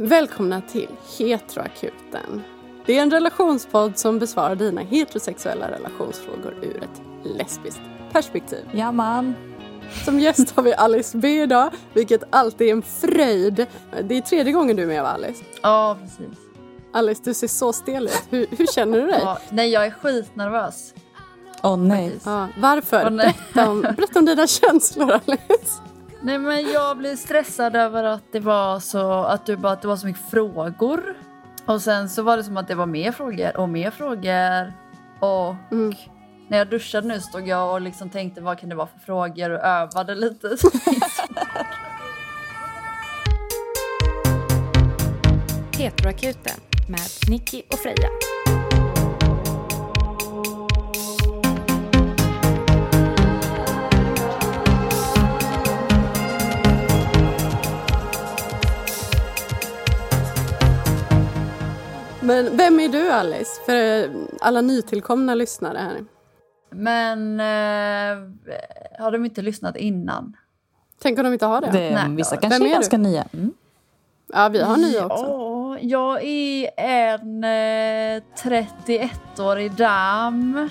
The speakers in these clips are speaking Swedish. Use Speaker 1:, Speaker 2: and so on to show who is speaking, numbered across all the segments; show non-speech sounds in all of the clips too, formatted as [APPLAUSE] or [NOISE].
Speaker 1: Välkomna till Heteroakuten. Det är en relationspodd som besvarar dina heterosexuella relationsfrågor ur ett lesbiskt perspektiv.
Speaker 2: Ja man.
Speaker 1: Som gäst har vi Alice B idag, vilket alltid är en fröjd. Det är tredje gången du är med va Alice?
Speaker 3: Ja, precis.
Speaker 1: Alice, du ser så stel ut. Hur, hur känner du dig?
Speaker 3: Ja, nej, jag är skitnervös.
Speaker 2: Åh oh, nej.
Speaker 1: Ja, varför?
Speaker 3: Åh, nej.
Speaker 1: Berätta, om, berätta om dina känslor Alice.
Speaker 3: Nej men jag blir stressad över att det var så att du bara att det var så mycket frågor. Och sen så var det som att det var mer frågor och mer frågor. Och
Speaker 1: Mm.
Speaker 3: när jag duschade nu stod jag och liksom tänkte vad kan det vara för frågor och övade lite. [LAUGHS]
Speaker 4: Heteroakuten med Nicky och Freja.
Speaker 1: Men vem är du Alice? För alla nytillkomna lyssnare här.
Speaker 3: Men eh, har de inte lyssnat innan?
Speaker 1: Tänk om de inte har det?
Speaker 2: Det,
Speaker 3: Nej.
Speaker 2: vissa
Speaker 1: Vem
Speaker 2: kanske
Speaker 1: är
Speaker 2: är
Speaker 1: du?
Speaker 2: ganska nya. Mm.
Speaker 1: Ja, vi har nya också.
Speaker 3: Ja, jag är en eh, 31-årig dam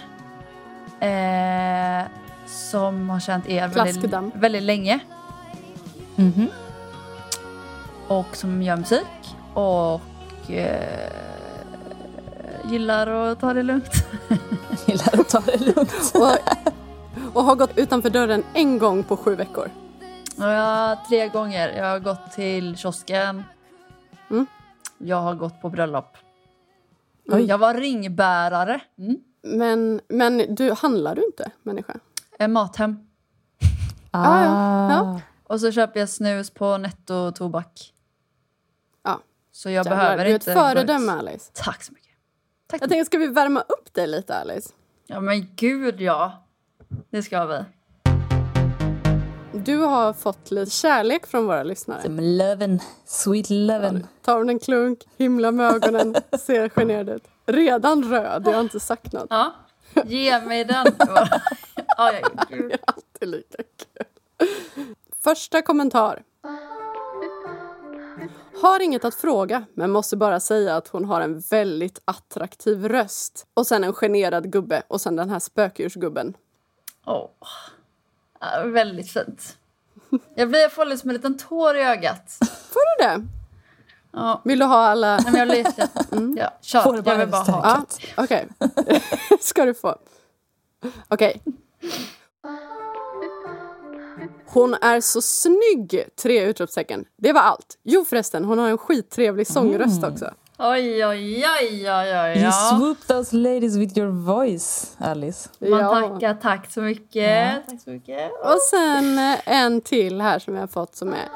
Speaker 3: eh, som har känt er väldigt, väldigt länge
Speaker 2: Mhm.
Speaker 3: och som gör musik och eh, gillar att ta det lugnt. [LAUGHS]
Speaker 2: Gillar att ta det lugnt.
Speaker 1: Och, och har gått utanför dörren en gång på sju veckor.
Speaker 3: Jag, tre gånger. Jag har gått till kiosken.
Speaker 1: Mm.
Speaker 3: Jag har gått på bröllop.
Speaker 2: Oj.
Speaker 3: Jag var ringbärare. Mm.
Speaker 1: Men, men du, handlar du inte människa?
Speaker 3: En mathem.
Speaker 1: Ah, ja. Ja.
Speaker 3: Och så köper jag snus på Netto Tobak.
Speaker 1: Ja.
Speaker 3: Så jag
Speaker 1: Jävlar,
Speaker 3: behöver
Speaker 1: du är
Speaker 3: inte...
Speaker 1: ett föredöme Alice.
Speaker 3: Tack så mycket. Tack.
Speaker 1: Jag tänkte, ska vi värma upp dig lite Alice?
Speaker 3: Ja men gud ja. Det ska vi.
Speaker 1: Du har fått lite kärlek från våra lyssnare.
Speaker 2: Som löven. Sweet löven.
Speaker 1: Tar hon en klunk, himla med ögonen, [LAUGHS] ser generad ut. Redan röd, jag har inte sagt något.
Speaker 3: Ja. Ge mig den. [LAUGHS] ja, ja, gud.
Speaker 1: Alltid lika kul. Första kommentar. Har inget att fråga, men måste bara säga att hon har en väldigt attraktiv röst. Och sen en generad gubbe och sen den här spökdjursgubben.
Speaker 3: Åh. Ja, väldigt fint. Jag blir jag får liksom en liten tår i ögat.
Speaker 1: Får du det?
Speaker 3: Ja.
Speaker 1: Vill du ha alla?
Speaker 3: Nej, men jag letar. [LAUGHS] Ja, kör.
Speaker 2: Får du bara
Speaker 3: jag vill bara ha.
Speaker 1: Ja, okej. [LAUGHS] Ska du få. Okej. Hon är så snygg! Tre utropstecken. Det var allt. Jo förresten, hon har en skittrevlig sångröst också.
Speaker 3: Oj, oj, oj, oj, oj.
Speaker 2: You
Speaker 3: Ja.
Speaker 2: swoop those ladies with your voice, Alice.
Speaker 3: Man
Speaker 1: Ja.
Speaker 3: tackar. Tack så mycket. Tack så mycket.
Speaker 1: Och sen eh, en till här som jag har fått som är...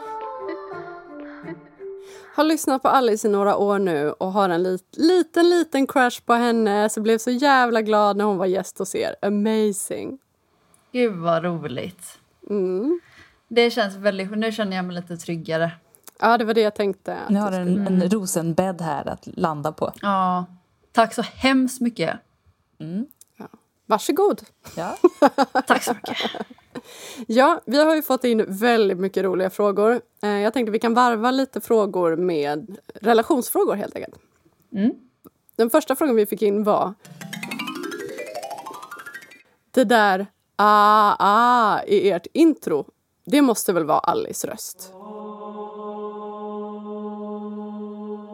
Speaker 1: Har lyssnat på Alice i några år nu och har en lit, liten, liten crush på henne. Så blev så jävla glad när hon var gäst hos er. Amazing.
Speaker 3: Gud vad roligt.
Speaker 1: Mm.
Speaker 3: Det känns väldigt... Nu känner jag mig lite tryggare.
Speaker 1: Ja, det var det jag tänkte.
Speaker 2: Nu har du
Speaker 1: skulle-
Speaker 2: en, en rosenbädd här att landa på.
Speaker 3: Ja. Tack så hemskt mycket.
Speaker 1: Varsågod.
Speaker 2: Ja. [LAUGHS]
Speaker 3: Tack så mycket.
Speaker 1: Ja, vi har ju fått in väldigt mycket roliga frågor. Eh, Jag tänkte vi kan varva lite frågor med relationsfrågor helt enkelt.
Speaker 3: Mm.
Speaker 1: Den första frågan vi fick in var Det där ah, ah i ert intro, det måste väl vara Alice röst?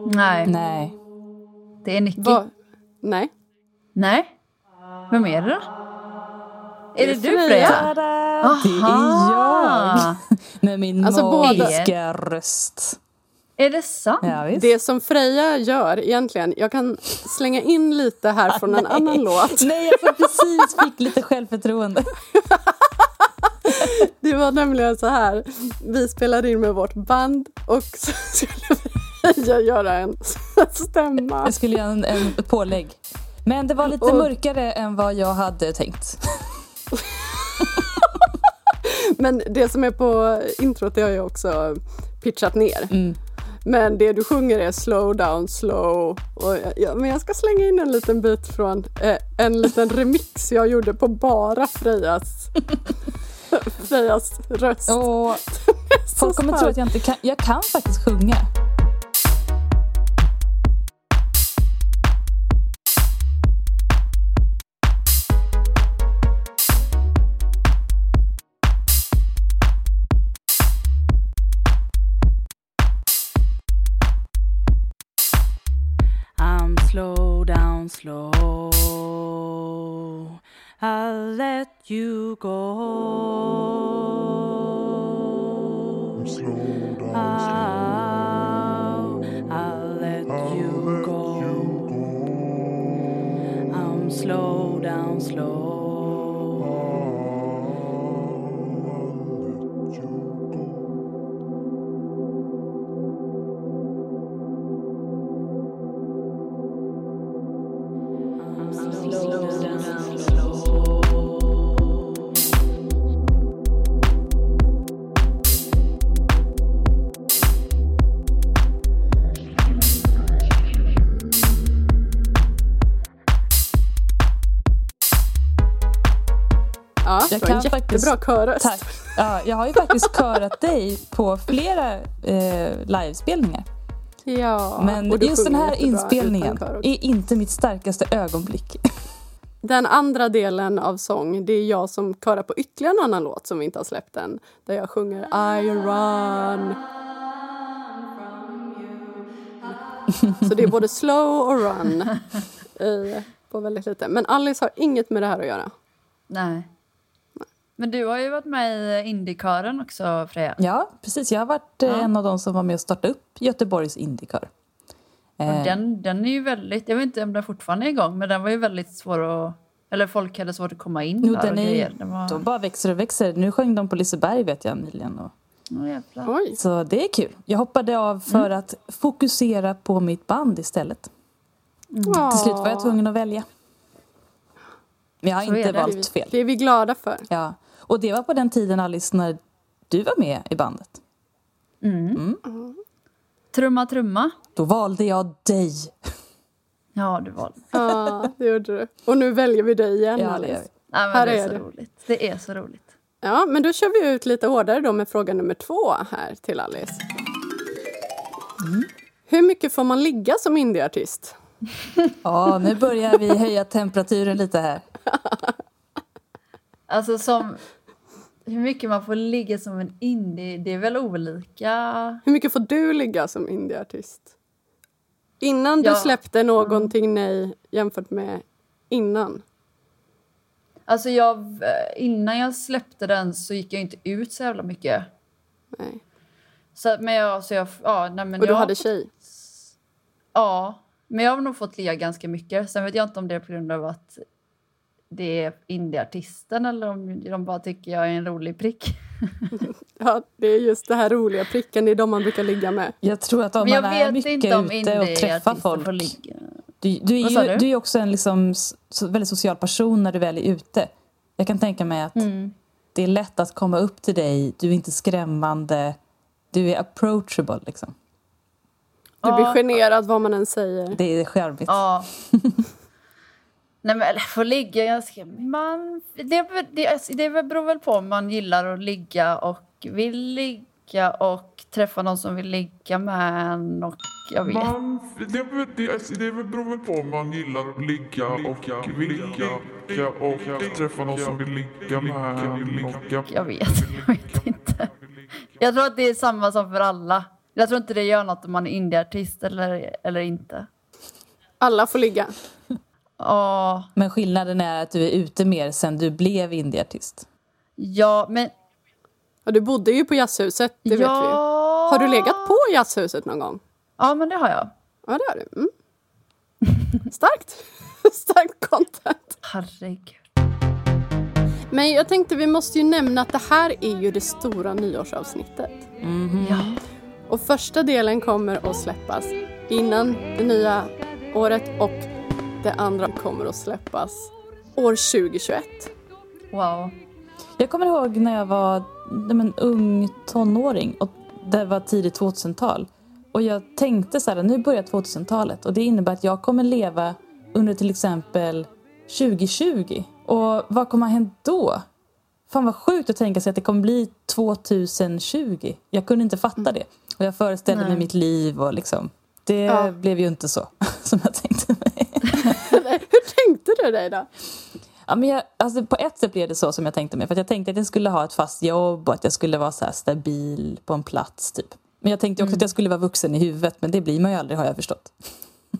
Speaker 3: Nej,
Speaker 2: Nej.
Speaker 3: det är Nicky.
Speaker 1: Va? Nej?
Speaker 3: Nej. Vem är det då? Är det du
Speaker 1: Freja.
Speaker 2: Det är jag! [LAUGHS] Med min
Speaker 1: Alltså, båda-
Speaker 2: magiska röst.
Speaker 3: Är det sant?
Speaker 2: Ja.
Speaker 1: Det som Freja gör egentligen, jag kan slänga in lite här från en [LAUGHS] annan låt.
Speaker 2: Nej, jag precis fick lite självförtroende. [LAUGHS]
Speaker 1: Det var nämligen så här, vi spelade in med vårt band och så skulle Freja göra en stämma.
Speaker 2: Jag skulle göra en, en pålägg. Men det var lite
Speaker 1: Och-
Speaker 2: mörkare än vad jag hade tänkt. [LAUGHS]
Speaker 1: Men det som är på introt det har jag också pitchat ner.
Speaker 2: Mm.
Speaker 1: Men det du sjunger är slow down, slow. Och jag, ja, men jag ska slänga in en liten bit från eh, en liten remix jag gjorde på bara Frejas, [LAUGHS] Frejas röst.
Speaker 2: Och [LAUGHS] folk kommer tro att jag inte kan. Jag kan faktiskt sjunga. Slow down, slow. I'll let you go.
Speaker 5: Slow down,
Speaker 2: I'll, I'll let you go. I'm slow down, slow.
Speaker 1: Ah.
Speaker 2: Jag kan
Speaker 1: en jättebra
Speaker 2: faktiskt-
Speaker 1: körröst.
Speaker 2: Tack. Ja, jag har ju faktiskt körat dig på flera eh, livespelningar.
Speaker 1: Ja,
Speaker 2: Men just den här inspelningen är inte mitt starkaste ögonblick.
Speaker 1: Den andra delen av sång, det är jag som körar på ytterligare en annan låt som vi inte har släppt än. Där jag sjunger I run. Så det är både slow och run i, på väldigt lite. Men Alice har inget med det här att göra.
Speaker 3: Nej. Men du har ju varit med i Indiekören också, Freja.
Speaker 2: Ja, precis. Jag har varit eh,
Speaker 3: Ja.
Speaker 2: en av de som var med och startade upp Göteborgs Indikör.
Speaker 3: Och
Speaker 2: Eh,
Speaker 3: den, den är ju väldigt, jag vet inte om den fortfarande är igång, men den var ju väldigt svår att, eller folk hade svårt att komma in
Speaker 2: Jo,
Speaker 3: där
Speaker 2: den
Speaker 3: och
Speaker 2: är,
Speaker 3: grejer. Den var,
Speaker 2: De bara växer och växer. Nu sjöng de på Liseberg vet jag nyligen. Och.
Speaker 1: Oj,
Speaker 2: så det är kul. Jag hoppade av för
Speaker 3: Mm.
Speaker 2: att fokusera på mitt band istället. Till slut var jag tvungen att välja. Men jag har
Speaker 3: Så
Speaker 2: inte valt fel.
Speaker 1: Det är vi glada för.
Speaker 2: Ja. Och det var på den tiden Alice när du var med i bandet.
Speaker 3: Trumma, trumma.
Speaker 2: Då valde jag dig.
Speaker 3: Ja, du var
Speaker 1: Ja, det gjorde du. Och nu väljer vi dig igen,
Speaker 2: Ja, det
Speaker 1: Alice.
Speaker 3: Nej, men
Speaker 1: Här
Speaker 3: det är,
Speaker 1: är
Speaker 3: så
Speaker 1: det.
Speaker 3: roligt. Det är så roligt.
Speaker 1: Ja, men då kör vi ut lite hårdare då med fråga nummer två här till Alice. Hur mycket får man ligga som indieartist? [LAUGHS]
Speaker 2: Ja, nu börjar vi höja temperaturen lite här.
Speaker 3: Alltså som... Hur mycket man får ligga som en indie, det är väl olika.
Speaker 1: Hur mycket får du ligga som indieartist? Innan du
Speaker 3: Ja.
Speaker 1: släppte någonting nej jämfört med innan.
Speaker 3: Alltså jag, innan jag släppte den så gick jag inte ut så jävla mycket.
Speaker 1: Nej.
Speaker 3: Så, men jag, så jag, ja, nej, men
Speaker 1: Och du hade tjej.
Speaker 3: Ja, men jag har nog fått ligga ganska mycket. Sen vet jag inte om det är på grund av att det är indieartisten eller om de bara tycker jag är en rolig prick. [LAUGHS]
Speaker 1: Ja, det är just det här roliga pricken, det är de man brukar ligga med.
Speaker 2: Jag tror att om man är mycket
Speaker 3: om
Speaker 2: ute och träffar folk.
Speaker 3: får ligga.
Speaker 2: Du, du, är ju,
Speaker 3: du?
Speaker 2: du är ju också en liksom, väldigt social person när du väl är ute. Jag kan tänka mig att
Speaker 3: Mm.
Speaker 2: det är lätt att komma upp till dig. Du är inte skrämmande. Du är approachable. Liksom.
Speaker 1: Du blir
Speaker 3: Ja.
Speaker 1: generad vad man än säger.
Speaker 2: Det är charmigt.
Speaker 3: Ja. [LAUGHS] Nej men eller får ligga ganska... Man, det, det, det beror väl på om man gillar att ligga och vill ligga och träffa någon som vill ligga med en och jag vet
Speaker 5: Man, det, det, det beror väl på om man gillar att ligga och vill ligga och träffa någon som vill ligga med en och
Speaker 3: Jag vet, jag vet inte. Jag tror att det är samma som för alla. Jag tror inte det gör något om man är indieartist eller, eller inte.
Speaker 1: Alla får ligga.
Speaker 3: Ja,
Speaker 2: Men skillnaden är att du är ute mer sen du blev indieartist.
Speaker 3: ja men...
Speaker 1: Ja, du bodde ju på jazzhuset, det vet vi
Speaker 3: ja.
Speaker 1: Har du legat på jazzhuset någon gång?
Speaker 3: Ja, men det har jag.
Speaker 1: Ja, det har du. Mm. [LAUGHS] Starkt. [LAUGHS] Starkt content.
Speaker 3: Herregud.
Speaker 1: Men jag tänkte vi måste ju nämna att det här är ju det stora nyårsavsnittet.
Speaker 3: Ja.
Speaker 1: Och första delen kommer att släppas innan det nya året och det andra kommer att släppas år 2021.
Speaker 3: Wow.
Speaker 2: Jag kommer ihåg när jag var men, ung tonåring och det var tidigt 2000-tal. Och jag tänkte så här, nu börjar 2000-talet och det innebär att jag kommer leva under till exempel 2020. Och vad kommer ha hänt då? Fan vad sjukt att tänka sig att det kommer bli 2020. Jag kunde inte fatta det. Och jag föreställde mig
Speaker 3: Nej.
Speaker 2: mitt liv och liksom. Det
Speaker 1: Ja.
Speaker 2: blev ju inte så [LAUGHS] som jag tänkte mig.
Speaker 1: Hur tänkte du dig då?
Speaker 2: Ja, men jag, alltså på ett sätt blev det så som jag tänkte mig. För att jag tänkte att jag skulle ha ett fast jobb och att jag skulle vara så stabil på en plats. typ. Men jag tänkte också att jag skulle vara vuxen i huvudet, men det blir man ju aldrig har jag förstått.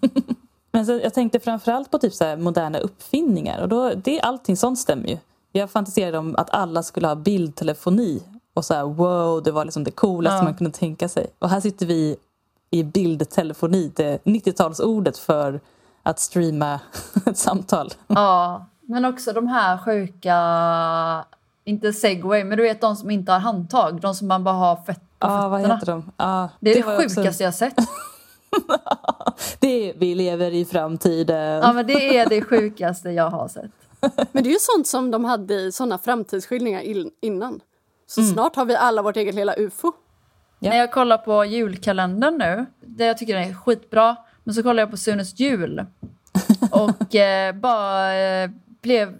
Speaker 2: [LAUGHS] men så, jag tänkte framförallt på typ så här moderna uppfinningar. Och då, det, allting sånt stämmer ju. Jag fantiserade om att alla skulle ha bildtelefoni. Och så här, wow, det var liksom det coolaste
Speaker 3: Ja.
Speaker 2: man kunde tänka sig. Och här sitter vi i bildtelefoni, det 90-talsordet för att streama [LAUGHS] ett samtal.
Speaker 3: Ja, men också de här sjuka, inte segway, men du vet de som inte har handtag, de som man bara har fett på
Speaker 2: Ja, vad
Speaker 3: fötterna.
Speaker 2: heter de? Ja,
Speaker 3: Det är det,
Speaker 2: var ju också-
Speaker 3: sjukaste jag sett. [LAUGHS] [LAUGHS]
Speaker 2: det är, vi lever i framtiden.
Speaker 3: Ja, men det är det sjukaste jag har sett.
Speaker 1: Men det är ju sånt som de hade i såna framtidsskildringar in- innan. Så
Speaker 3: Mm.
Speaker 1: snart har vi alla vårt eget lilla ufo.
Speaker 2: Ja.
Speaker 3: När jag kollar på julkalendern nu, det jag tycker den är skitbra, men så kollar jag på Sunes jul och eh, bara eh, blev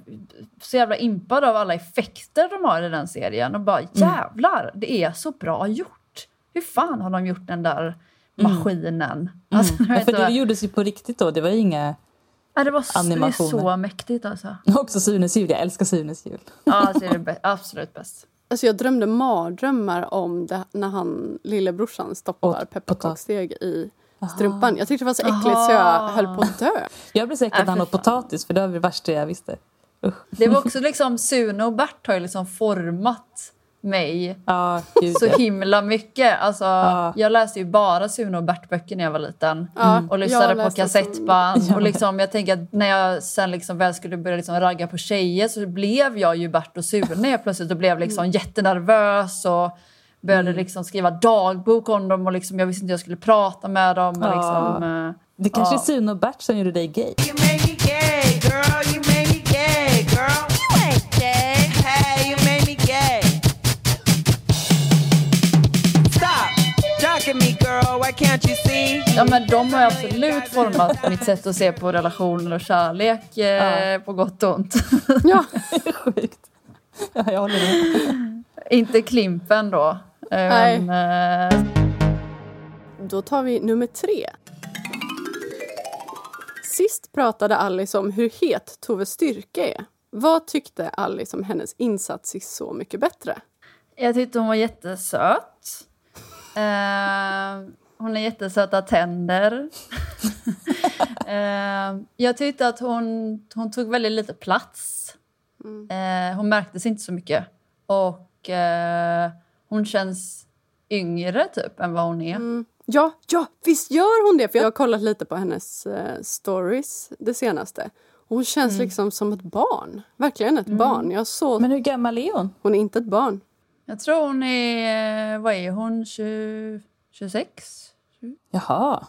Speaker 3: så jävla impad av alla effekter de har i den serien och bara jävlar, det är så bra gjort. Hur fan har de gjort den där maskinen? Alltså, jag
Speaker 2: Ja, för det
Speaker 3: vad-
Speaker 2: gjordes ju på riktigt då. Det var inga...
Speaker 3: Ja, det var så, det är
Speaker 2: animationer.
Speaker 3: så mäktigt alltså. [LAUGHS]
Speaker 2: Också Sunes jul. Jag älskar Sunes jul.
Speaker 3: Ja, [LAUGHS] alltså, det är det bä- absolut bäst.
Speaker 1: Alltså jag drömde mardrömmar om det när han, lillebrorsan stoppar pepparkaksdeg i strumpan. Jag tyckte det var så äckligt så jag höll på att dö. [LAUGHS]
Speaker 2: Jag blev säker att han åt potatis för det var det värsta jag visste. Usch.
Speaker 3: Det var också liksom, Sune och Bert har ju liksom format mig
Speaker 2: gud
Speaker 3: så himla mycket. Alltså,
Speaker 2: Ja.
Speaker 3: Jag läste ju bara Sune och Bert-böcker när jag var liten.
Speaker 1: Ja,
Speaker 3: Och lyssnade på kassettband.
Speaker 2: Ja.
Speaker 3: Och liksom, jag tänker att när jag sen liksom väl skulle börja liksom ragga på tjejer så blev jag ju Bert och Sune plötsligt och blev liksom jättenervös och började liksom skriva dagbok om dem och liksom, jag visste inte hur jag skulle prata med dem. Och
Speaker 2: Ja.
Speaker 3: liksom, eh,
Speaker 2: Det kanske
Speaker 3: Ja.
Speaker 2: är Sune och Bert som gjorde dig gay.
Speaker 3: Ja, men de har absolut format mitt sätt att se på relationer och kärlek eh, på gott och ont.
Speaker 1: Ja, [LAUGHS]
Speaker 2: Sjukt. Ja, jag håller med.
Speaker 3: Inte Klimpen då.
Speaker 1: Nej.
Speaker 3: Men, eh,
Speaker 1: då tar vi nummer tre. Sist pratade Alice om hur het Toves styrka är. Vad tyckte Alice om hennes insats i Så mycket bättre?
Speaker 3: jag tyckte hon var jättesöt. Eh, hon har jättesöta tänder. [LAUGHS] eh, jag tyckte att hon, hon tog väldigt lite plats. Eh, hon märktes inte så mycket. Och eh, hon känns yngre typ än vad hon är.
Speaker 1: Mm. Ja, ja, visst gör hon det! För Jag har kollat lite på hennes eh, stories det senaste. Hon känns liksom som ett barn. Verkligen ett barn. Jag så...
Speaker 2: Men hur gammal är hon?
Speaker 1: Hon är inte ett barn.
Speaker 3: Jag tror hon är, vad är hon, 20, 26?
Speaker 2: Jaha.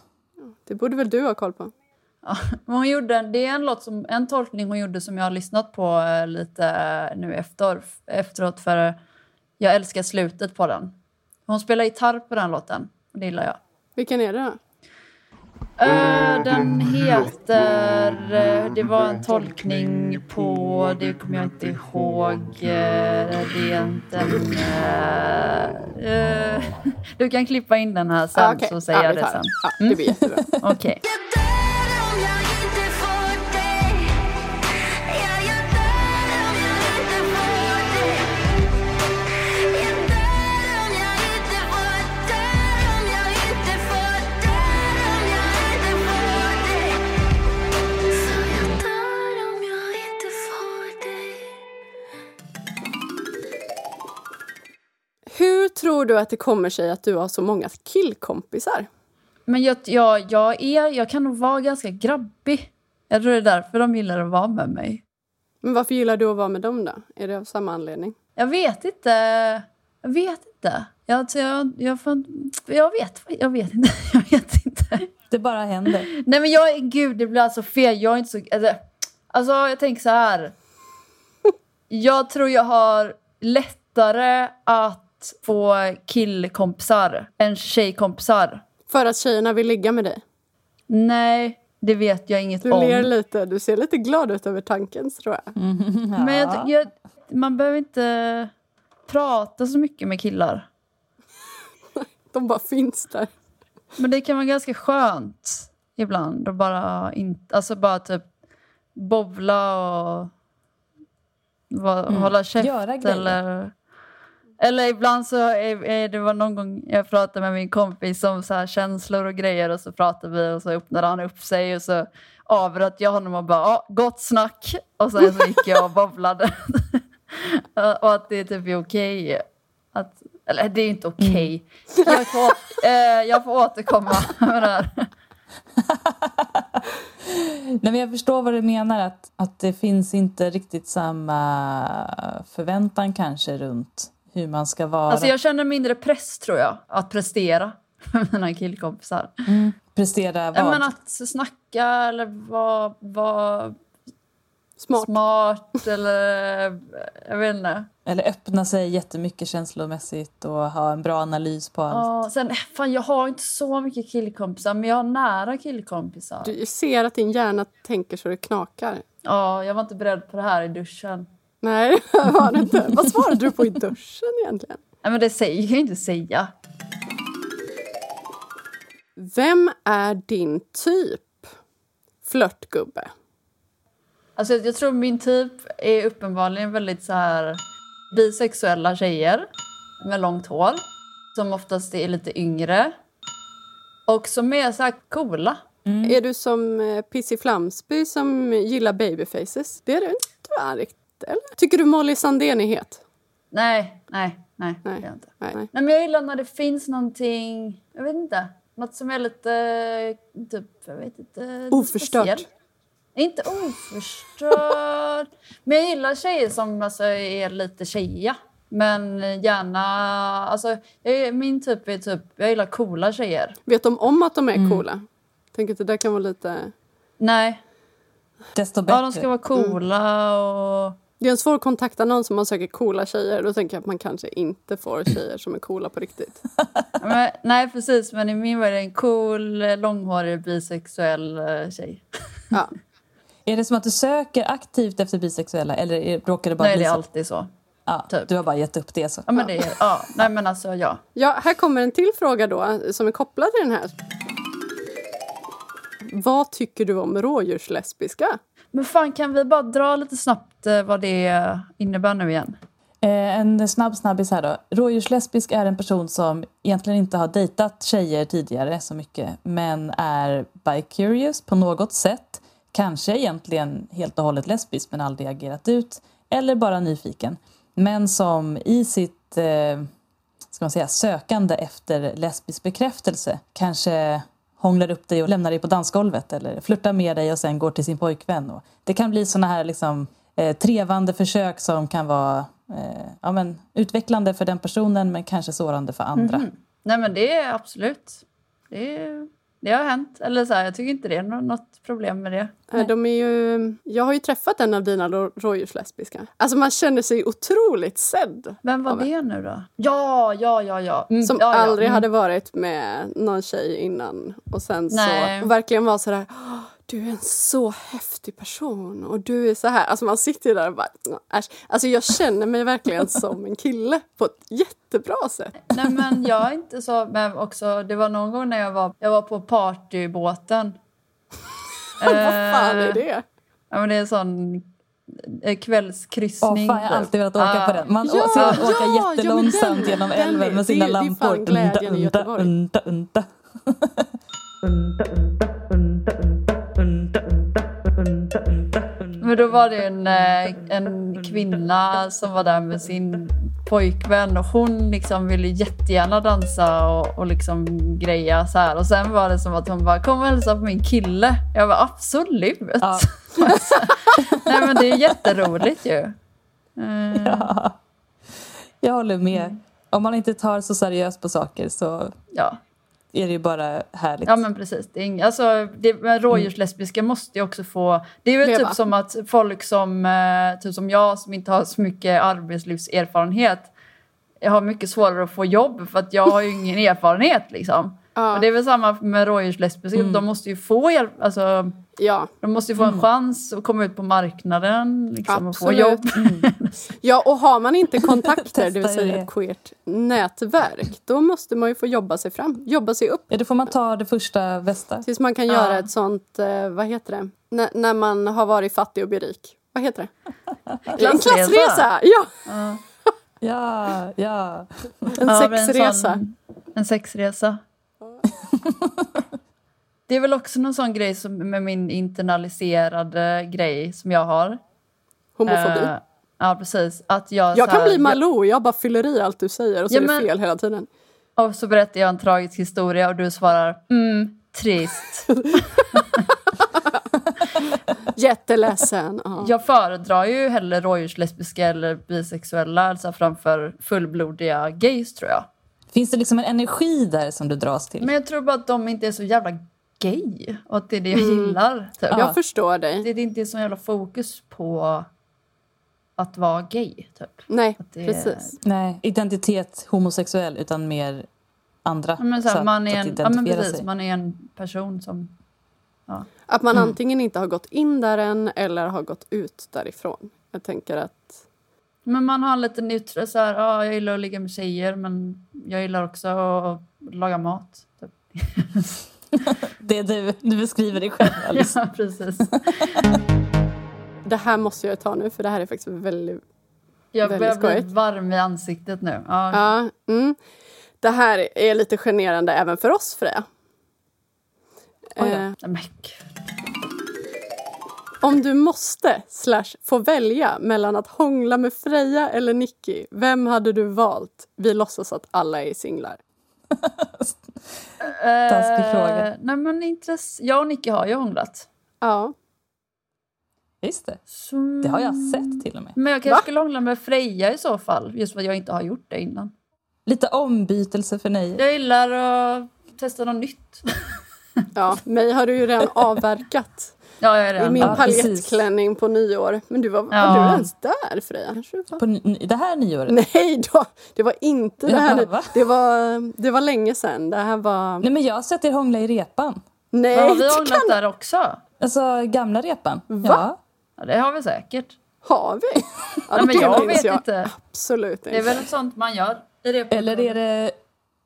Speaker 1: Det borde väl du ha koll på?
Speaker 3: Ja, hon gjorde, det är en, låt som, en tolkning hon gjorde som jag har lyssnat på eh, lite eh, nu efter, efteråt för jag älskar slutet på den. Hon spelar gitarr på den låten och det gillar jag.
Speaker 1: Vilken är det då?
Speaker 3: Eh, den heter... det var en tolkning på... Det kommer jag inte ihåg. det är inte en... [LAUGHS] du kan klippa in den här sen
Speaker 1: Ah, okej.
Speaker 3: så säger
Speaker 1: Ja,
Speaker 3: jag det sen.
Speaker 1: Ja, det blir jättebra. [LAUGHS]
Speaker 3: Okej.
Speaker 6: Jag
Speaker 1: du att det kommer sig att du har så många killkompisar?
Speaker 3: Men jag, jag, jag, är, jag kan nog vara ganska grabbig. Jag tror det är därför de gillar att vara med mig.
Speaker 1: Men varför gillar du att vara med dem då? Är det av samma anledning?
Speaker 3: Jag vet inte. Jag vet inte. Jag, alltså, jag, jag, jag, vet, jag vet inte. [LAUGHS] Jag vet inte.
Speaker 2: Det bara händer.
Speaker 3: Nej men jag är, gud det blir alltså fel. Jag är inte så, alltså jag tänker så här. Jag tror jag har lättare att få killkompisar än tjejkompisar.
Speaker 1: För att tjejerna vill ligga med dig?
Speaker 3: Nej, det vet jag inget
Speaker 1: Du
Speaker 3: om.
Speaker 1: ler lite. Du ser lite glad ut över tanken, tror jag. [LAUGHS]
Speaker 3: Men jag, jag, man behöver inte prata så mycket med killar. [LAUGHS]
Speaker 1: De bara finns där.
Speaker 3: Men det kan vara ganska skönt ibland att bara, inte, alltså bara typ bovla och va, hålla käft.
Speaker 2: Göra grejer.
Speaker 3: eller, Eller ibland så det var någon gång jag pratade med min kompis om så här känslor och grejer och så pratade vi och så öppnade han upp sig och så avbröt jag honom och bara ah, gott snack och sen så gick jag och babblade. [LAUGHS] och att det typ är okej. Att, eller det är inte okej. Jag, får, eh, jag får återkomma med det här. [LAUGHS]
Speaker 2: Nej, men jag förstår vad du menar, att, att det finns inte riktigt samma förväntan kanske runt hur man ska vara.
Speaker 3: Alltså jag känner mindre press tror jag att prestera [LAUGHS] med mina killkompisar.
Speaker 2: Prestera vad?
Speaker 3: Men att snacka eller vara var
Speaker 1: Smart.
Speaker 3: smart eller jag vet inte.
Speaker 2: Eller öppna sig jättemycket känslomässigt och ha en bra analys på allt.
Speaker 3: Ja, sen, fan, jag har inte så mycket killkompisar men jag har nära killkompisar.
Speaker 1: Du ser att din hjärna tänker så det knakar.
Speaker 3: Ja, jag var inte beredd på det här i duschen.
Speaker 1: Nej, [LAUGHS] var det inte. Vad svarade du på i duschen egentligen?
Speaker 3: Nej, men det säger jag inte säga.
Speaker 1: Vem är din typ flörtgubbe?
Speaker 3: Alltså, jag tror min typ är uppenbarligen väldigt så här bisexuella tjejer med långt hår som oftast är lite yngre och som är så här coola.
Speaker 1: Är du som eh, Pissy Flamsby som gillar babyfaces? Det är du inte va, eller? Tycker du Molly Sandén är het?
Speaker 3: Nej, nej, nej.
Speaker 1: Nej.
Speaker 3: jag inte.
Speaker 1: Nej.
Speaker 3: Nej, men jag gillar när det finns någonting, jag vet inte, något som är lite, typ, jag vet inte.
Speaker 1: Oförstört.
Speaker 3: speciellt. Inte oförstörd. [LAUGHS] men jag gillar tjejer som alltså, är lite tjejiga. Men gärna, alltså jag, min typ är typ, jag gillar coola tjejer.
Speaker 1: Vet de om att de är coola? Tänker att det där kan vara lite...
Speaker 3: Nej,
Speaker 2: Desto bättre.
Speaker 3: ja de ska vara coola och...
Speaker 1: Det är en svår kontaktannons om man söker coola tjejer. Då tänker jag att man kanske inte får tjejer som är coola på riktigt. [LAUGHS]
Speaker 3: Men, nej precis, men i min värld är det en cool, långhårig, bisexuell eh, tjej.
Speaker 1: Ja. [LAUGHS]
Speaker 2: Är det som att du söker aktivt efter bisexuella eller är, råkar det bara
Speaker 3: Nej,
Speaker 2: bli
Speaker 3: det är alltid så.
Speaker 2: Ja,
Speaker 3: typ.
Speaker 2: Du har bara gett upp det så.
Speaker 3: Ja, men det är, ja, nej men alltså ja.
Speaker 1: Ja, här kommer en till fråga då som är kopplad till den här. Vad tycker du om rådjurslesbiska?
Speaker 3: Men fan, kan vi bara dra lite snabbt eh, vad det innebär nu igen?
Speaker 2: Eh, en snabb snabbis här då. Rådjurslesbisk är en person som egentligen inte har dejtat tjejer tidigare så mycket men är bi-curious på något sätt. Kanske egentligen helt och hållet lesbisk men aldrig agerat ut. Eller bara nyfiken. Men som i sitt eh, ska man säga, sökande efter lesbisk bekräftelse kanske hånglar upp dig och lämnar dig på dansgolvet eller flörtar med dig och sen går till sin pojkvän. Och det kan bli såna här liksom, eh, trevande försök som kan vara eh, ja, men, utvecklande för den personen men kanske sårande för andra.
Speaker 3: Nej men det är absolut. Det, är, det har hänt. Eller så här, jag tycker inte det är nå- något problem med det.
Speaker 1: Eh, De är ju, jag har ju träffat en av dina rå- rådjurslesbiska. Alltså man känner sig otroligt sedd.
Speaker 3: Vem var
Speaker 1: Ja,
Speaker 3: det nu då? Ja, ja, ja, ja. Mm,
Speaker 1: Som
Speaker 3: ja, ja.
Speaker 1: aldrig
Speaker 3: Mm.
Speaker 1: hade varit med någon tjej innan. Och sen
Speaker 3: Nej.
Speaker 1: så verkligen var sådär, "Åh, du är en så häftig person och du är så här. Alltså man sitter där och bara, äsch. Alltså jag känner mig verkligen [LAUGHS] som en kille på ett jättebra sätt.
Speaker 3: Nej men jag är inte så, men också det var någon gång när jag var, jag var på partybåten. [LAUGHS]
Speaker 1: Vad fan är det?
Speaker 3: Ja men det är en sån eh, kvällskryssning.
Speaker 2: fan, jag har alltid velat åka
Speaker 3: Ah.
Speaker 2: på den. Man
Speaker 1: Ja,
Speaker 2: ser
Speaker 1: ja,
Speaker 2: åka
Speaker 1: ja,
Speaker 2: jättelångsamt
Speaker 1: den-
Speaker 2: genom älven med sina
Speaker 1: det är- det är
Speaker 2: lampor.
Speaker 1: fan glädjen i
Speaker 2: Unta,
Speaker 1: Göteborg.
Speaker 2: unta, unta.
Speaker 3: Men då var det en, eh, en kvinna som var där med sin pojkvän och hon liksom ville jättegärna dansa och, och liksom greja så här. Och sen var det som att hon bara kom och hälsa på min kille. Jag var absolut.
Speaker 2: Ja. [LAUGHS]
Speaker 3: Nej men det är jätteroligt ju. Eh,
Speaker 2: Ja. Jag håller med. Om man inte tar så seriöst på saker så
Speaker 3: Ja.
Speaker 2: Är det ju bara härligt.
Speaker 3: Ja men precis. Det är ing- alltså, det, men rådjurslesbiska måste ju också få... Det är väl
Speaker 1: Leva.
Speaker 3: typ som att folk som, eh, typ som jag som inte har så mycket arbetslivserfarenhet jag har mycket svårare att få jobb för att jag har ju ingen [LAUGHS] erfarenhet liksom.
Speaker 1: Ja.
Speaker 3: Och det är väl samma med rådjurslesbiska. De måste ju få hjälp. Alltså,
Speaker 1: Ja,
Speaker 3: de måste ju få en chans att komma ut på marknaden liksom, och få jobb.
Speaker 1: Ja, och har man inte kontakter, det vill säga
Speaker 2: det.
Speaker 1: ett queert nätverk, då måste man ju få jobba sig fram, jobba sig upp.
Speaker 2: Ja, då får man ta det första bästa.
Speaker 1: Tills man kan
Speaker 3: Ja.
Speaker 1: göra ett sånt, eh, vad heter det, N- när man har varit fattig och blir rik. Vad heter det? [LAUGHS] En
Speaker 3: Klassresa.
Speaker 1: klassresa! Ja.
Speaker 2: Ja, ja.
Speaker 1: En
Speaker 3: Ja,
Speaker 1: sexresa.
Speaker 3: sån- En sexresa. [LAUGHS] Det är väl också någon sån grej som med min internaliserade grej som jag har.
Speaker 1: Homofobi.
Speaker 3: Ja, precis. Att jag,
Speaker 1: jag
Speaker 3: så
Speaker 1: kan
Speaker 3: här-
Speaker 1: bli Malou, jag bara fyller i allt du säger och så
Speaker 3: Ja,
Speaker 1: är det
Speaker 3: men-
Speaker 1: fel hela tiden.
Speaker 3: Och så berättar jag en tragisk historia och du svarar mm, trist. [LAUGHS]
Speaker 1: Jätteledsen. Ja.
Speaker 3: Jag föredrar ju hellre rådjurslesbiska eller bisexuella alltså framför fullblodiga gays tror jag.
Speaker 2: Finns det liksom en energi där som du dras till?
Speaker 3: Men jag tror bara att de inte är så jävla gay och att det är det jag gillar. Typ.
Speaker 1: Jag förstår dig.
Speaker 3: Det är inte så jävla fokus på att vara gay. Typ.
Speaker 1: Nej,
Speaker 3: Att det är-
Speaker 1: precis.
Speaker 2: Nej, identitet homosexuell utan mer andra
Speaker 3: Ja, men så här,
Speaker 2: sätt
Speaker 3: man, är
Speaker 2: att
Speaker 3: en, ja, men
Speaker 2: identifiera
Speaker 3: precis,
Speaker 2: sig.
Speaker 3: man är en person som...
Speaker 1: Att man antingen inte har gått in där än eller har gått ut därifrån. Jag tänker att...
Speaker 3: Men man har en lite neutral... Så här, ja, jag gillar att ligga med tjejer men jag gillar också att laga mat. Typ. [LAUGHS]
Speaker 2: Det du, du beskriver dig själv, [LAUGHS] Alice.
Speaker 3: Ja, precis. [LAUGHS]
Speaker 1: Det här måste jag ta nu för det här är faktiskt väldigt...
Speaker 3: Jag
Speaker 1: Väldigt
Speaker 3: börjar bli
Speaker 1: skojigt.
Speaker 3: varm i ansiktet nu. Ja.
Speaker 1: Ja, mm. Det här är lite generande även för oss Freja.
Speaker 2: Oj då.
Speaker 1: Eh, om du måste, slash, få välja mellan att hångla med Freja eller Nicky, vem hade du valt? Vi låtsas att alla är singlar. [LAUGHS]
Speaker 2: Taskig
Speaker 3: Eh,
Speaker 2: fråga.
Speaker 3: Nej, men intress- jag och Nicky har ju hånglat.
Speaker 1: Ja.
Speaker 2: Just det.
Speaker 3: Så...
Speaker 2: Det har jag sett till och med.
Speaker 3: Men jag kanske
Speaker 1: Va?
Speaker 3: skulle hångla med Freja i så fall. Just för att jag inte har gjort det innan.
Speaker 2: Lite ombytelse för nej.
Speaker 3: Jag gillar att testa något nytt. [LAUGHS]
Speaker 1: ja, mig har du ju redan [LAUGHS] avverkat
Speaker 3: Ja, jag är
Speaker 1: i
Speaker 3: redan
Speaker 1: min
Speaker 2: Ja, precis.
Speaker 1: paljettklänning på nyår. Men du var, var
Speaker 3: Ja.
Speaker 1: du ens där Freja? Var?
Speaker 2: På det här nyåret.
Speaker 1: Nej då, det var inte det
Speaker 2: Ja,
Speaker 1: här. Det var, det var länge sedan. Det här var...
Speaker 2: Nej, men jag har sett er hångla i repan.
Speaker 1: Nej,
Speaker 3: har vi
Speaker 1: det
Speaker 3: hånglat
Speaker 1: kan...
Speaker 3: där också?
Speaker 2: Alltså gamla repan.
Speaker 1: Va?
Speaker 2: Ja.
Speaker 3: Ja, det har vi säkert.
Speaker 1: Har vi? [LAUGHS] Ja,
Speaker 3: Nej, men jag vet inte.
Speaker 1: Absolut
Speaker 3: Det är
Speaker 1: inte.
Speaker 3: väl sånt man gör i det
Speaker 2: Eller är det...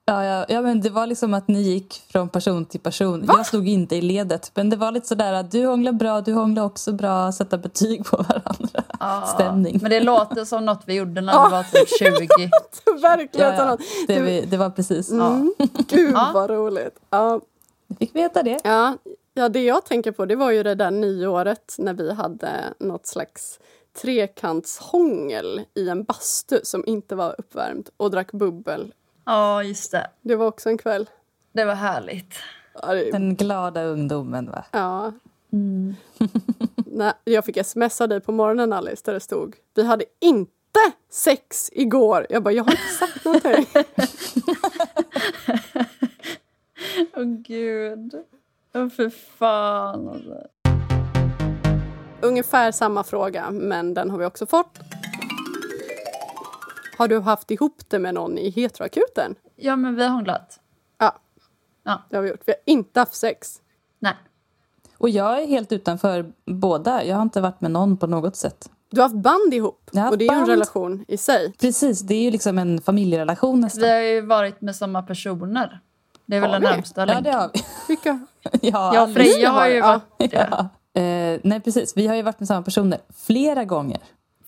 Speaker 2: Ja, ja, ja, men det var liksom att ni gick från person till person. Jag stod inte i ledet. Men det var lite sådär att du hånglar bra, du hånglar också bra. Sätta betyg på varandra.
Speaker 3: Ja,
Speaker 2: Stämning.
Speaker 3: Men det låter som något vi gjorde när vi var typ 20.
Speaker 1: Verkligen.
Speaker 2: Ja, ja. Det,
Speaker 1: Du-
Speaker 2: vi, det var precis.
Speaker 1: Mm. Gud
Speaker 3: Ja.
Speaker 1: vad roligt. Ja,
Speaker 2: Vi fick veta det.
Speaker 1: ja, ja, det jag tänker på det var ju det där nyåret när vi hade något slags trekantshångel i en bastu som inte var uppvärmd och drack bubbel.
Speaker 3: Ja, just det.
Speaker 1: Det var också en kväll.
Speaker 3: Det var härligt.
Speaker 1: Ja, det,
Speaker 2: Den glada ungdomen va?
Speaker 1: ja. [LAUGHS] Nej, jag fick sms av dig på morgonen Alice där det stod Vi hade inte sex igår. Jag bara, jag har inte sagt någonting. [LAUGHS]
Speaker 3: Åh gud. Åh för fan. Alltså.
Speaker 1: Ungefär samma fråga, men den har vi också fått. Har du haft ihop det med någon i heteroakuten?
Speaker 3: Ja, men vi har hånglat.
Speaker 1: Ja.
Speaker 3: Ja.
Speaker 1: Det har vi gjort. Vi har inte haft sex.
Speaker 3: Nej.
Speaker 2: Och jag är helt utanför båda. Jag har inte varit med någon på något sätt.
Speaker 1: Du har haft band ihop
Speaker 2: har
Speaker 1: och det är ju en relation i sig.
Speaker 2: Precis, det är ju liksom en familjerelation nästan.
Speaker 3: Vi har ju varit med samma personer. Det är väl den närmsta
Speaker 2: Ja,
Speaker 3: länken.
Speaker 2: det har vi.
Speaker 1: Vilka? [LAUGHS]
Speaker 2: Ja,
Speaker 3: Ja. Freja har ju
Speaker 1: Ja.
Speaker 3: varit.
Speaker 2: Ja. Eh, nej, precis. Vi har ju varit med samma personer flera gånger.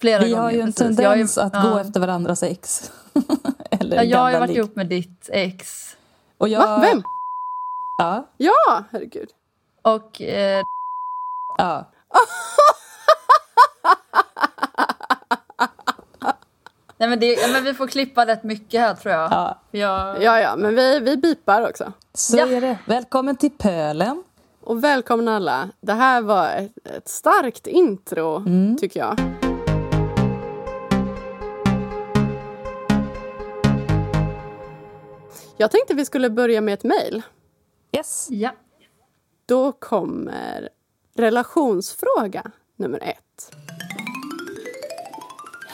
Speaker 3: flera
Speaker 2: vi
Speaker 3: gånger.
Speaker 2: har ju en
Speaker 3: precis. Har ju-
Speaker 2: tendens att
Speaker 3: ja.
Speaker 2: gå efter varandras ex. [LAUGHS] Eller
Speaker 3: Ja, jag har ju varit
Speaker 2: ligg.
Speaker 3: ihop med ditt ex.
Speaker 2: Och jag,
Speaker 1: Va? Vem?
Speaker 2: Ja,
Speaker 1: Ja, herregud.
Speaker 3: Och eh,
Speaker 2: ja. [LAUGHS]
Speaker 3: nej, men det, ja, men vi får klippa rätt mycket här tror jag.
Speaker 2: ja.
Speaker 3: Jag
Speaker 1: Ja, ja, men vi, vi bipar också.
Speaker 2: Så
Speaker 3: Ja.
Speaker 2: är det. Välkommen till Pölen.
Speaker 1: Och välkomna alla. Det här var ett, ett starkt intro,
Speaker 2: Mm.
Speaker 1: tycker jag. Jag tänkte vi skulle börja med ett mejl.
Speaker 2: Yes.
Speaker 3: Ja.
Speaker 1: Då kommer relationsfråga nummer ett.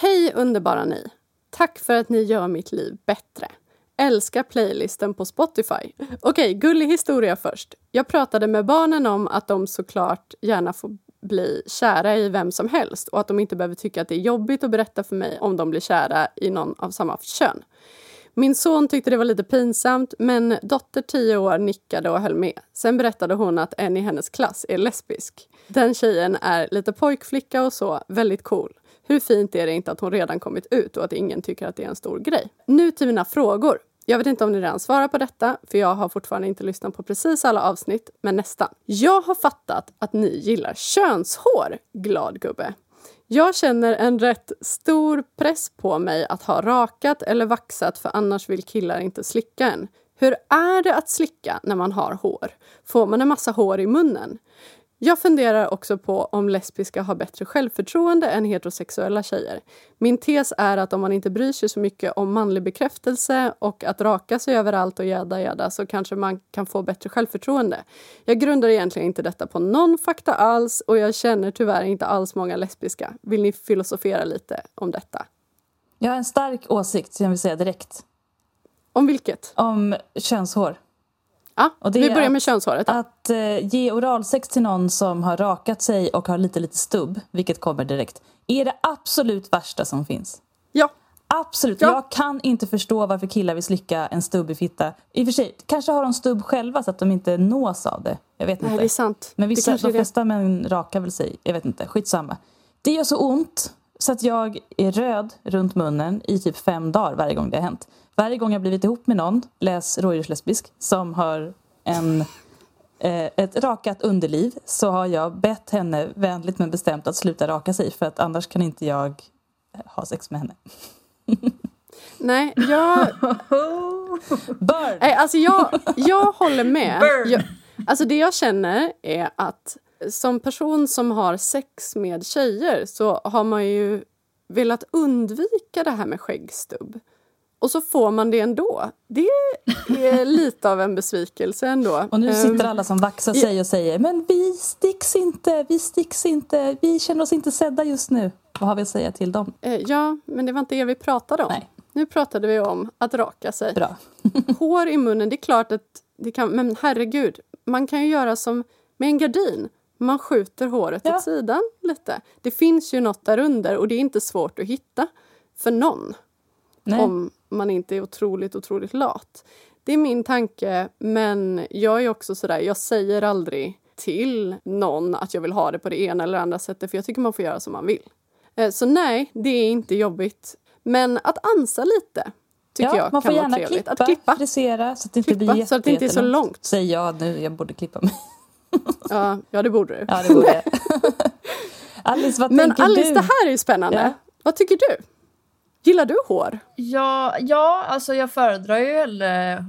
Speaker 1: Hej underbara ni! Tack för att ni gör mitt liv bättre. Älskar playlisten på Spotify. Okej, gullig historia först. Jag pratade med barnen om att de såklart gärna får bli kära i vem som helst och att de inte behöver tycka att det är jobbigt att berätta för mig om de blir kära i någon av samma kön. Min son tyckte det var lite pinsamt, men dotter 10 år nickade och höll med. Sen berättade hon att en i hennes klass är lesbisk. Den tjejen är lite pojkflicka och så, väldigt cool. Hur fint är det inte att hon redan kommit ut och att ingen tycker att det är en stor grej? Nu till mina frågor. Jag vet inte om ni redan svarar på detta, för jag har fortfarande inte lyssnat på precis alla avsnitt, men nästan. Jag har fattat att ni gillar könshår, glad gubbe. Jag känner en rätt stor press på mig att ha rakat eller vaxat för annars vill killar inte slicka en. Hur är det att slicka när man har hår? Får man en massa hår i munnen? Jag funderar också på om lesbiska har bättre självförtroende än heterosexuella tjejer. Min tes är att om man inte bryr sig så mycket om manlig bekräftelse och att raka sig överallt och jäda jäda så kanske man kan få bättre självförtroende. Jag grundar egentligen inte detta på någon fakta alls och jag känner tyvärr inte alls många lesbiska. Vill ni filosofera lite om detta?
Speaker 2: Jag har en stark åsikt som jag vill säga direkt.
Speaker 1: Om vilket?
Speaker 2: Om könshår.
Speaker 1: Ja,
Speaker 2: Och det
Speaker 1: vi börjar med
Speaker 2: att-
Speaker 1: könshåret. då.
Speaker 2: Att eh, ge oralsex till någon som har rakat sig och har lite, lite stubb, vilket kommer direkt, är det absolut värsta som finns.
Speaker 1: Ja,
Speaker 2: Absolut.
Speaker 1: Ja.
Speaker 2: Jag kan inte förstå varför killar vill slicka en stubbig fitta. I och för sig, kanske har de stubb själva så att de inte nås av det. Jag vet
Speaker 1: nej,
Speaker 2: inte.
Speaker 1: det är sant.
Speaker 2: Men vissa, de flesta män rakar väl sig. Jag vet inte. Skitsamma. Det gör så ont så att jag är röd runt munnen i typ fem dagar varje gång det har hänt. Varje gång jag blivit ihop med någon, läs rådjurslesbisk, som har en, eh, ett rakat underliv så har jag bett henne vänligt men bestämt att sluta raka sig för att annars kan inte jag ha sex med henne.
Speaker 1: Nej, jag, [LAUGHS]
Speaker 2: Burn!
Speaker 1: Nej, alltså jag, jag håller med.
Speaker 3: Burn.
Speaker 1: Jag, alltså det jag känner är att som person som har sex med tjejer så har man ju velat undvika det här med skäggstubb. Och så får man det ändå. Det är [LAUGHS] lite av en besvikelse ändå.
Speaker 2: Och nu sitter
Speaker 1: Ehm,
Speaker 2: alla som vaxar sig och säger men vi sticks inte, vi sticks inte, vi känner oss inte sedda just nu. Vad har vi att säga till dem?
Speaker 1: eh, Ja, men det var inte det vi pratade om.
Speaker 2: Nej.
Speaker 1: Nu pratade vi om att raka sig.
Speaker 2: Bra. [LAUGHS]
Speaker 1: hår i munnen, det är klart att det kan... Men herregud, man kan ju göra som med en gardin. Man skjuter håret
Speaker 2: Ja.
Speaker 1: åt sidan lite. Det finns ju något där under och det är inte svårt att hitta för någon.
Speaker 2: Nej.
Speaker 1: Om man inte är otroligt, otroligt lat. Det är min tanke, men jag är också sådär, jag säger aldrig till någon att jag vill ha det på det ena eller andra sättet för jag tycker man får göra som man vill. Eh, Så nej, det är inte jobbigt. Men att ansa lite tycker
Speaker 2: ja,
Speaker 1: jag
Speaker 2: man får
Speaker 1: vara
Speaker 2: gärna
Speaker 1: trevligt.
Speaker 2: klippa,
Speaker 1: Att klippa.
Speaker 2: frisera så att det inte
Speaker 1: Klippa,
Speaker 2: blir
Speaker 1: så att det inte är så långt.
Speaker 2: Säg ja nu, jag borde klippa mig.
Speaker 1: Ja, ja, det borde du.
Speaker 2: Ja, det borde jag. [LAUGHS] Alice, vad
Speaker 1: Men
Speaker 2: tänker
Speaker 1: Alice,
Speaker 2: du?
Speaker 1: det här är ju spännande.
Speaker 2: Ja.
Speaker 1: Vad tycker du? Gillar du hår?
Speaker 3: Ja, ja, alltså jag föredrar ju hellre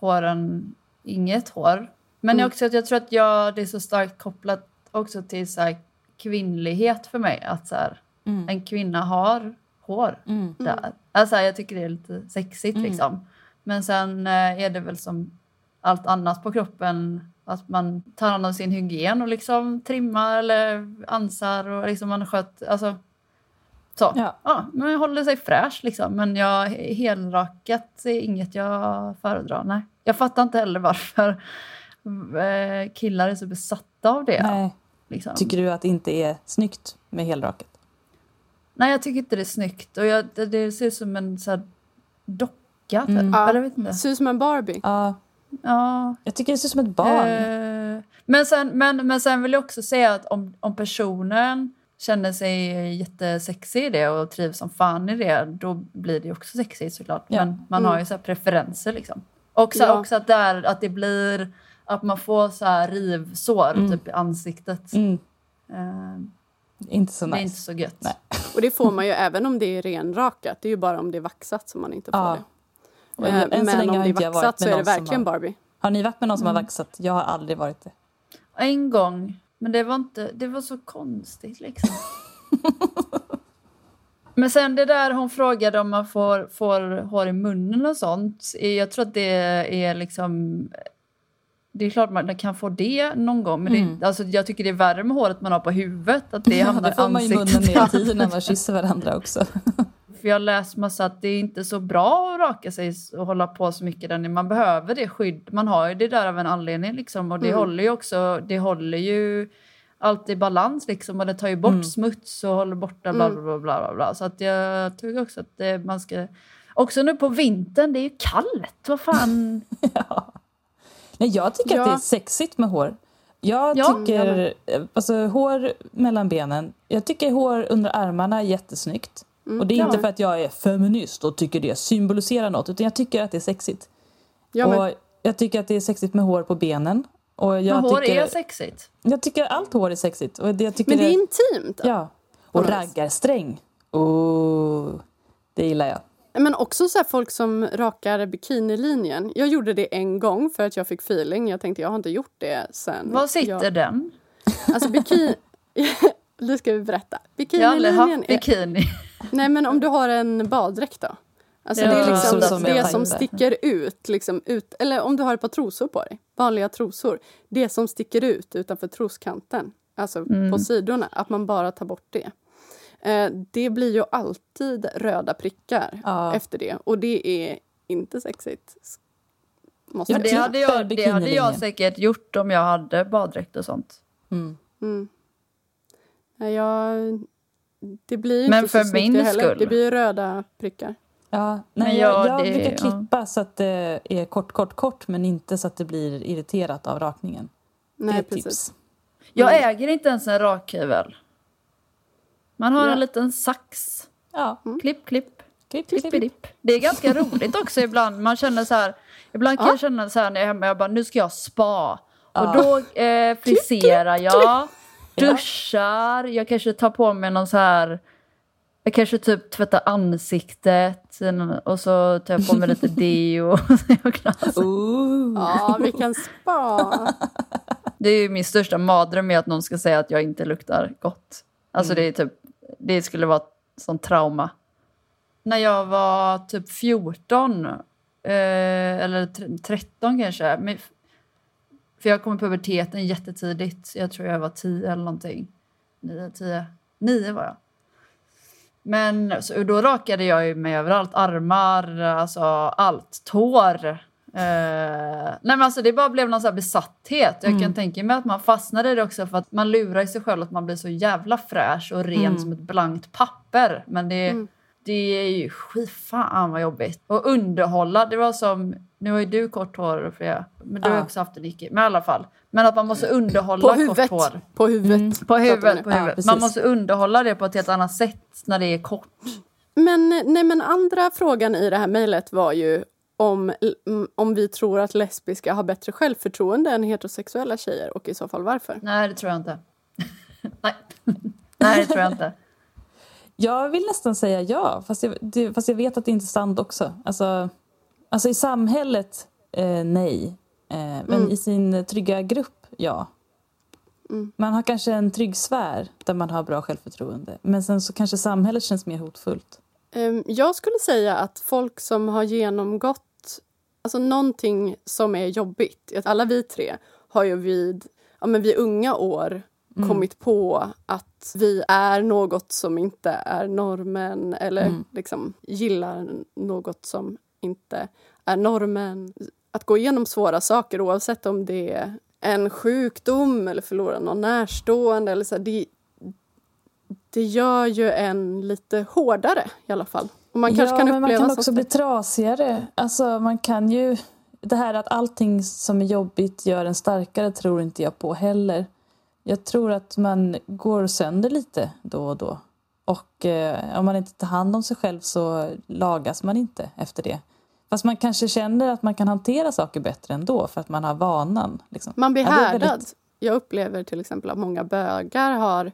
Speaker 3: hår än inget hår. Men
Speaker 1: Mm.
Speaker 3: också att jag tror att jag, det är så starkt kopplat också till så här kvinnlighet för mig. Att så här,
Speaker 2: Mm.
Speaker 3: en kvinna har hår
Speaker 2: Mm.
Speaker 3: där. Alltså jag tycker det är lite sexigt liksom. Men sen eh, är det väl som allt annat på kroppen att man tar hand om sin hygien och liksom trimmar eller ansar och liksom man sköter, alltså så.
Speaker 2: Ja.
Speaker 3: Ja, men jag håller sig fräsch liksom. Men jag, helrakat är inget jag föredrar. Nej. Jag fattar inte heller varför eh, killar är så besatta av det.
Speaker 2: Nej.
Speaker 3: Liksom.
Speaker 2: Tycker du att det inte är snyggt med helrakat?
Speaker 3: Nej, jag tycker inte det är snyggt. Och jag, det, det ser ut som en så här, docka. Typ.
Speaker 2: Mm.
Speaker 1: Ja.
Speaker 3: Eller vet inte.
Speaker 1: Ser ut som en Barbie.
Speaker 2: Ja,
Speaker 3: Ja.
Speaker 2: jag tycker det ser ut som ett barn.
Speaker 3: Eh, men, sen, men, men sen vill jag också säga att om, om personen känner sig jättesexig i det och trivs som fan i det, då blir det också sexigt såklart.
Speaker 2: Ja.
Speaker 3: Men man
Speaker 1: Mm.
Speaker 3: har ju så här preferenser liksom. Och så,
Speaker 1: Ja.
Speaker 3: också att, där, att det blir att man får så här rivsår
Speaker 2: Mm.
Speaker 3: typ i ansiktet.
Speaker 2: Mm.
Speaker 3: Eh,
Speaker 2: Inte så
Speaker 3: Det
Speaker 2: nice.
Speaker 3: är inte så gött.
Speaker 2: Nej. [LAUGHS]
Speaker 1: Och det får man ju även om det är renrakat. Det är ju bara om det är vaxat som man inte får
Speaker 2: Ja.
Speaker 1: det.
Speaker 2: Än så
Speaker 1: Men
Speaker 2: länge
Speaker 1: om det är vaxat så är det verkligen
Speaker 2: har-
Speaker 1: Barbie.
Speaker 2: Har ni varit med någon som
Speaker 3: Mm.
Speaker 2: har vaxat? Jag har aldrig varit det.
Speaker 3: En gång. Men det var, inte, det var så konstigt liksom. [LAUGHS] Men sen det där hon frågade om man får, får hår i munnen och sånt. Jag tror att det är liksom... Det är klart man kan få det någon gång. Men
Speaker 2: Mm.
Speaker 3: det, alltså, jag tycker det är värre med håret man har på huvudet. Att det [LAUGHS]
Speaker 2: Ja, det får man i munnen hela tiden när man kysser varandra också. [LAUGHS]
Speaker 3: För jag har läst massa att det är inte så bra att raka sig och hålla på så mycket där. Man behöver det skydd. Man har ju det där av en anledning liksom. Och det
Speaker 1: Mm.
Speaker 3: håller ju också, det håller ju allt i balans liksom. Och det tar ju bort
Speaker 2: Mm.
Speaker 3: smuts och håller borta bla bla bla bla bla. bla. Så att jag tycker också att det, man ska... Också nu på vintern, det är ju kallt. Vad fan. [LAUGHS]
Speaker 2: Nej, jag tycker att
Speaker 1: Ja.
Speaker 2: det är sexigt med hår. Jag
Speaker 3: Ja.
Speaker 2: tycker, alltså hår mellan benen, jag tycker hår under armarna är jättesnyggt. Och det är
Speaker 3: ja.
Speaker 2: inte för att jag är feminist och tycker det symboliserar något, utan jag tycker att det är sexigt.
Speaker 1: Ja, men,
Speaker 2: och jag tycker att det är sexigt med hår på benen. Och jag,
Speaker 3: Men hår
Speaker 2: tycker,
Speaker 3: är sexigt.
Speaker 2: jag tycker allt hår är sexigt. Och det, jag tycker
Speaker 1: men det är intimt.
Speaker 2: Ja. Och raggarsträng. Oh, det gillar jag.
Speaker 1: Men också så här folk som rakar bikinilinjen. Jag gjorde det en gång för att jag fick feeling. Jag tänkte jag har inte gjort det sen.
Speaker 3: Var sitter
Speaker 1: jag,
Speaker 3: den?
Speaker 1: Alltså bikini... [LAUGHS] nu ska vi berätta.
Speaker 3: Jag har aldrig
Speaker 1: Bikinilinjen
Speaker 3: haft
Speaker 1: är... Nej men om du har en baddräkt då. Alltså
Speaker 3: Ja,
Speaker 1: det är liksom
Speaker 2: som
Speaker 1: det som
Speaker 2: tänkte.
Speaker 1: sticker ut, liksom ut. Eller om du har ett par trosor på dig. Vanliga trosor. Det som sticker ut utanför troskanten. Alltså
Speaker 3: Mm.
Speaker 1: på sidorna. Att man bara tar bort det. Eh, det blir ju alltid röda prickar
Speaker 2: Ja.
Speaker 1: efter det. Och det är inte sexigt. Måste
Speaker 2: Ja,
Speaker 3: Det hade, jag, det hade jag säkert gjort om jag hade baddräkt och sånt.
Speaker 2: Mm.
Speaker 1: Mm. Nej, jag... Det blir
Speaker 3: Men
Speaker 1: inte
Speaker 3: för
Speaker 1: så snyggt
Speaker 3: min
Speaker 1: heller.
Speaker 3: skull.
Speaker 1: Det blir röda prickar.
Speaker 2: Ja, nej,
Speaker 3: Men
Speaker 2: jag,
Speaker 3: jag-
Speaker 2: jag
Speaker 3: det-
Speaker 2: brukar
Speaker 3: ja.
Speaker 2: klippa så att det är kort, kort, kort men inte så att det blir irriterat av rakningen. det är
Speaker 1: Nej, precis.
Speaker 2: tips.
Speaker 3: Jag äger inte ens en rakhyvel. Man har
Speaker 1: Ja.
Speaker 3: en liten sax.
Speaker 2: Ja,
Speaker 3: Klipp, klipp,
Speaker 2: klipp, klipp, klipp.
Speaker 3: klipp. Det är ganska roligt också ibland. Man känner så här, ibland kan
Speaker 1: Ja.
Speaker 3: jag känna så här när jag är hemma, jag bara nu ska jag spa.
Speaker 2: Ja.
Speaker 3: Och då eh, friserar jag, duschar, jag kanske tar på mig någon så här jag kanske typ tvättar ansiktet och så tar jag på mig lite [LAUGHS] deo. och så.
Speaker 2: Ooh.
Speaker 1: Ja, vi kan spa. [LAUGHS]
Speaker 3: Det är ju min största mardröm är att någon ska säga att jag inte luktar gott. Alltså det är typ, det skulle vara ett sånt trauma. När jag var typ 14, eh, eller tre- 13 kanske. För jag kom i puberteten jättetidigt. Jag tror jag var 10 eller någonting. 9, 10, 9 var jag. Men så, då rakade jag ju mig överallt. Armar, alltså allt. Tår. Eh, nej men alltså det bara blev någon så här besatthet. Jag kan tänka mig att man fastnade i det också för att man lurar i sig själv att man blir så jävla fräsch och ren som ett blankt papper. Men det, det är ju fan vad jobbigt. Och underhålla, det var som, nu har ju du kort hår Freja, men du har
Speaker 2: Ja.
Speaker 3: också haft det Nicky. Men i alla fall. Men att man måste underhålla
Speaker 1: På
Speaker 3: kort hår.
Speaker 1: På huvudet.
Speaker 3: På
Speaker 1: pratar vi
Speaker 3: huvudet, på
Speaker 2: Ja,
Speaker 3: huvudet.
Speaker 2: precis.
Speaker 3: man måste underhålla det på ett helt annat sätt när det är kort.
Speaker 1: Men, nej, men andra frågan i det här mejlet var ju om, mm, om vi tror att lesbiska har bättre självförtroende än heterosexuella tjejer och i så fall varför.
Speaker 3: Nej, det tror jag inte. [LAUGHS] Nej. Nej, det tror jag inte.
Speaker 2: Jag vill nästan säga ja, fast jag, det, fast jag vet att det inte är sant också. Alltså, alltså i samhället, eh, nej. Eh, men
Speaker 1: Mm.
Speaker 2: i sin trygga grupp, ja.
Speaker 1: Mm.
Speaker 2: Man har kanske en trygg sfär där man har bra självförtroende. Men sen så kanske samhället känns mer hotfullt.
Speaker 1: Ehm, Jag skulle säga att folk som har genomgått alltså någonting som är jobbigt, alla vi tre har ju vid, ja, men vid unga år kommit på att vi är något som inte är normen eller liksom gillar något som inte är normen. Att gå igenom svåra saker oavsett om det är en sjukdom eller förlora någon närstående eller så, här, det, det gör ju en lite hårdare i alla fall. Och man kanske
Speaker 2: ja,
Speaker 1: kan
Speaker 2: men man
Speaker 1: uppleva
Speaker 2: kan också bli trasigare. Alltså man kan ju... Det här att allting som är jobbigt gör en starkare tror inte jag på heller. Jag tror att man går sönder lite då och då. Och eh, om man inte tar hand om sig själv så lagas man inte efter det. Fast man kanske känner att man kan hantera saker bättre ändå för att man har vanan. Liksom.
Speaker 1: Man blir
Speaker 2: Ja,
Speaker 1: härdad.
Speaker 2: väldigt-
Speaker 1: Jag upplever till exempel att många bögar har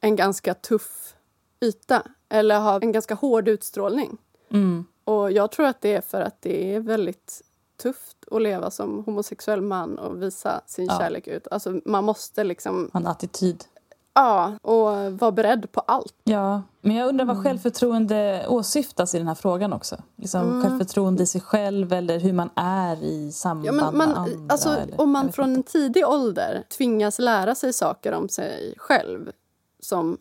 Speaker 1: en ganska tuff yta eller har en ganska hård utstrålning.
Speaker 2: Mm.
Speaker 1: Och jag tror att det är för att det är väldigt tufft att leva som homosexuell man och visa sin
Speaker 2: Ja.
Speaker 1: kärlek ut. Alltså man måste liksom,
Speaker 2: Ha en attityd.
Speaker 1: Ja, och vara beredd på allt.
Speaker 2: Ja, men jag undrar
Speaker 1: Mm.
Speaker 2: vad självförtroende åsyftas i den här frågan också. Liksom Självförtroende i sig själv eller hur man är i samband
Speaker 1: Ja, men
Speaker 2: med
Speaker 1: man,
Speaker 2: andra.
Speaker 1: alltså,
Speaker 2: eller,
Speaker 1: om man från
Speaker 2: inte.
Speaker 1: en tidig ålder tvingas lära sig saker om sig själv som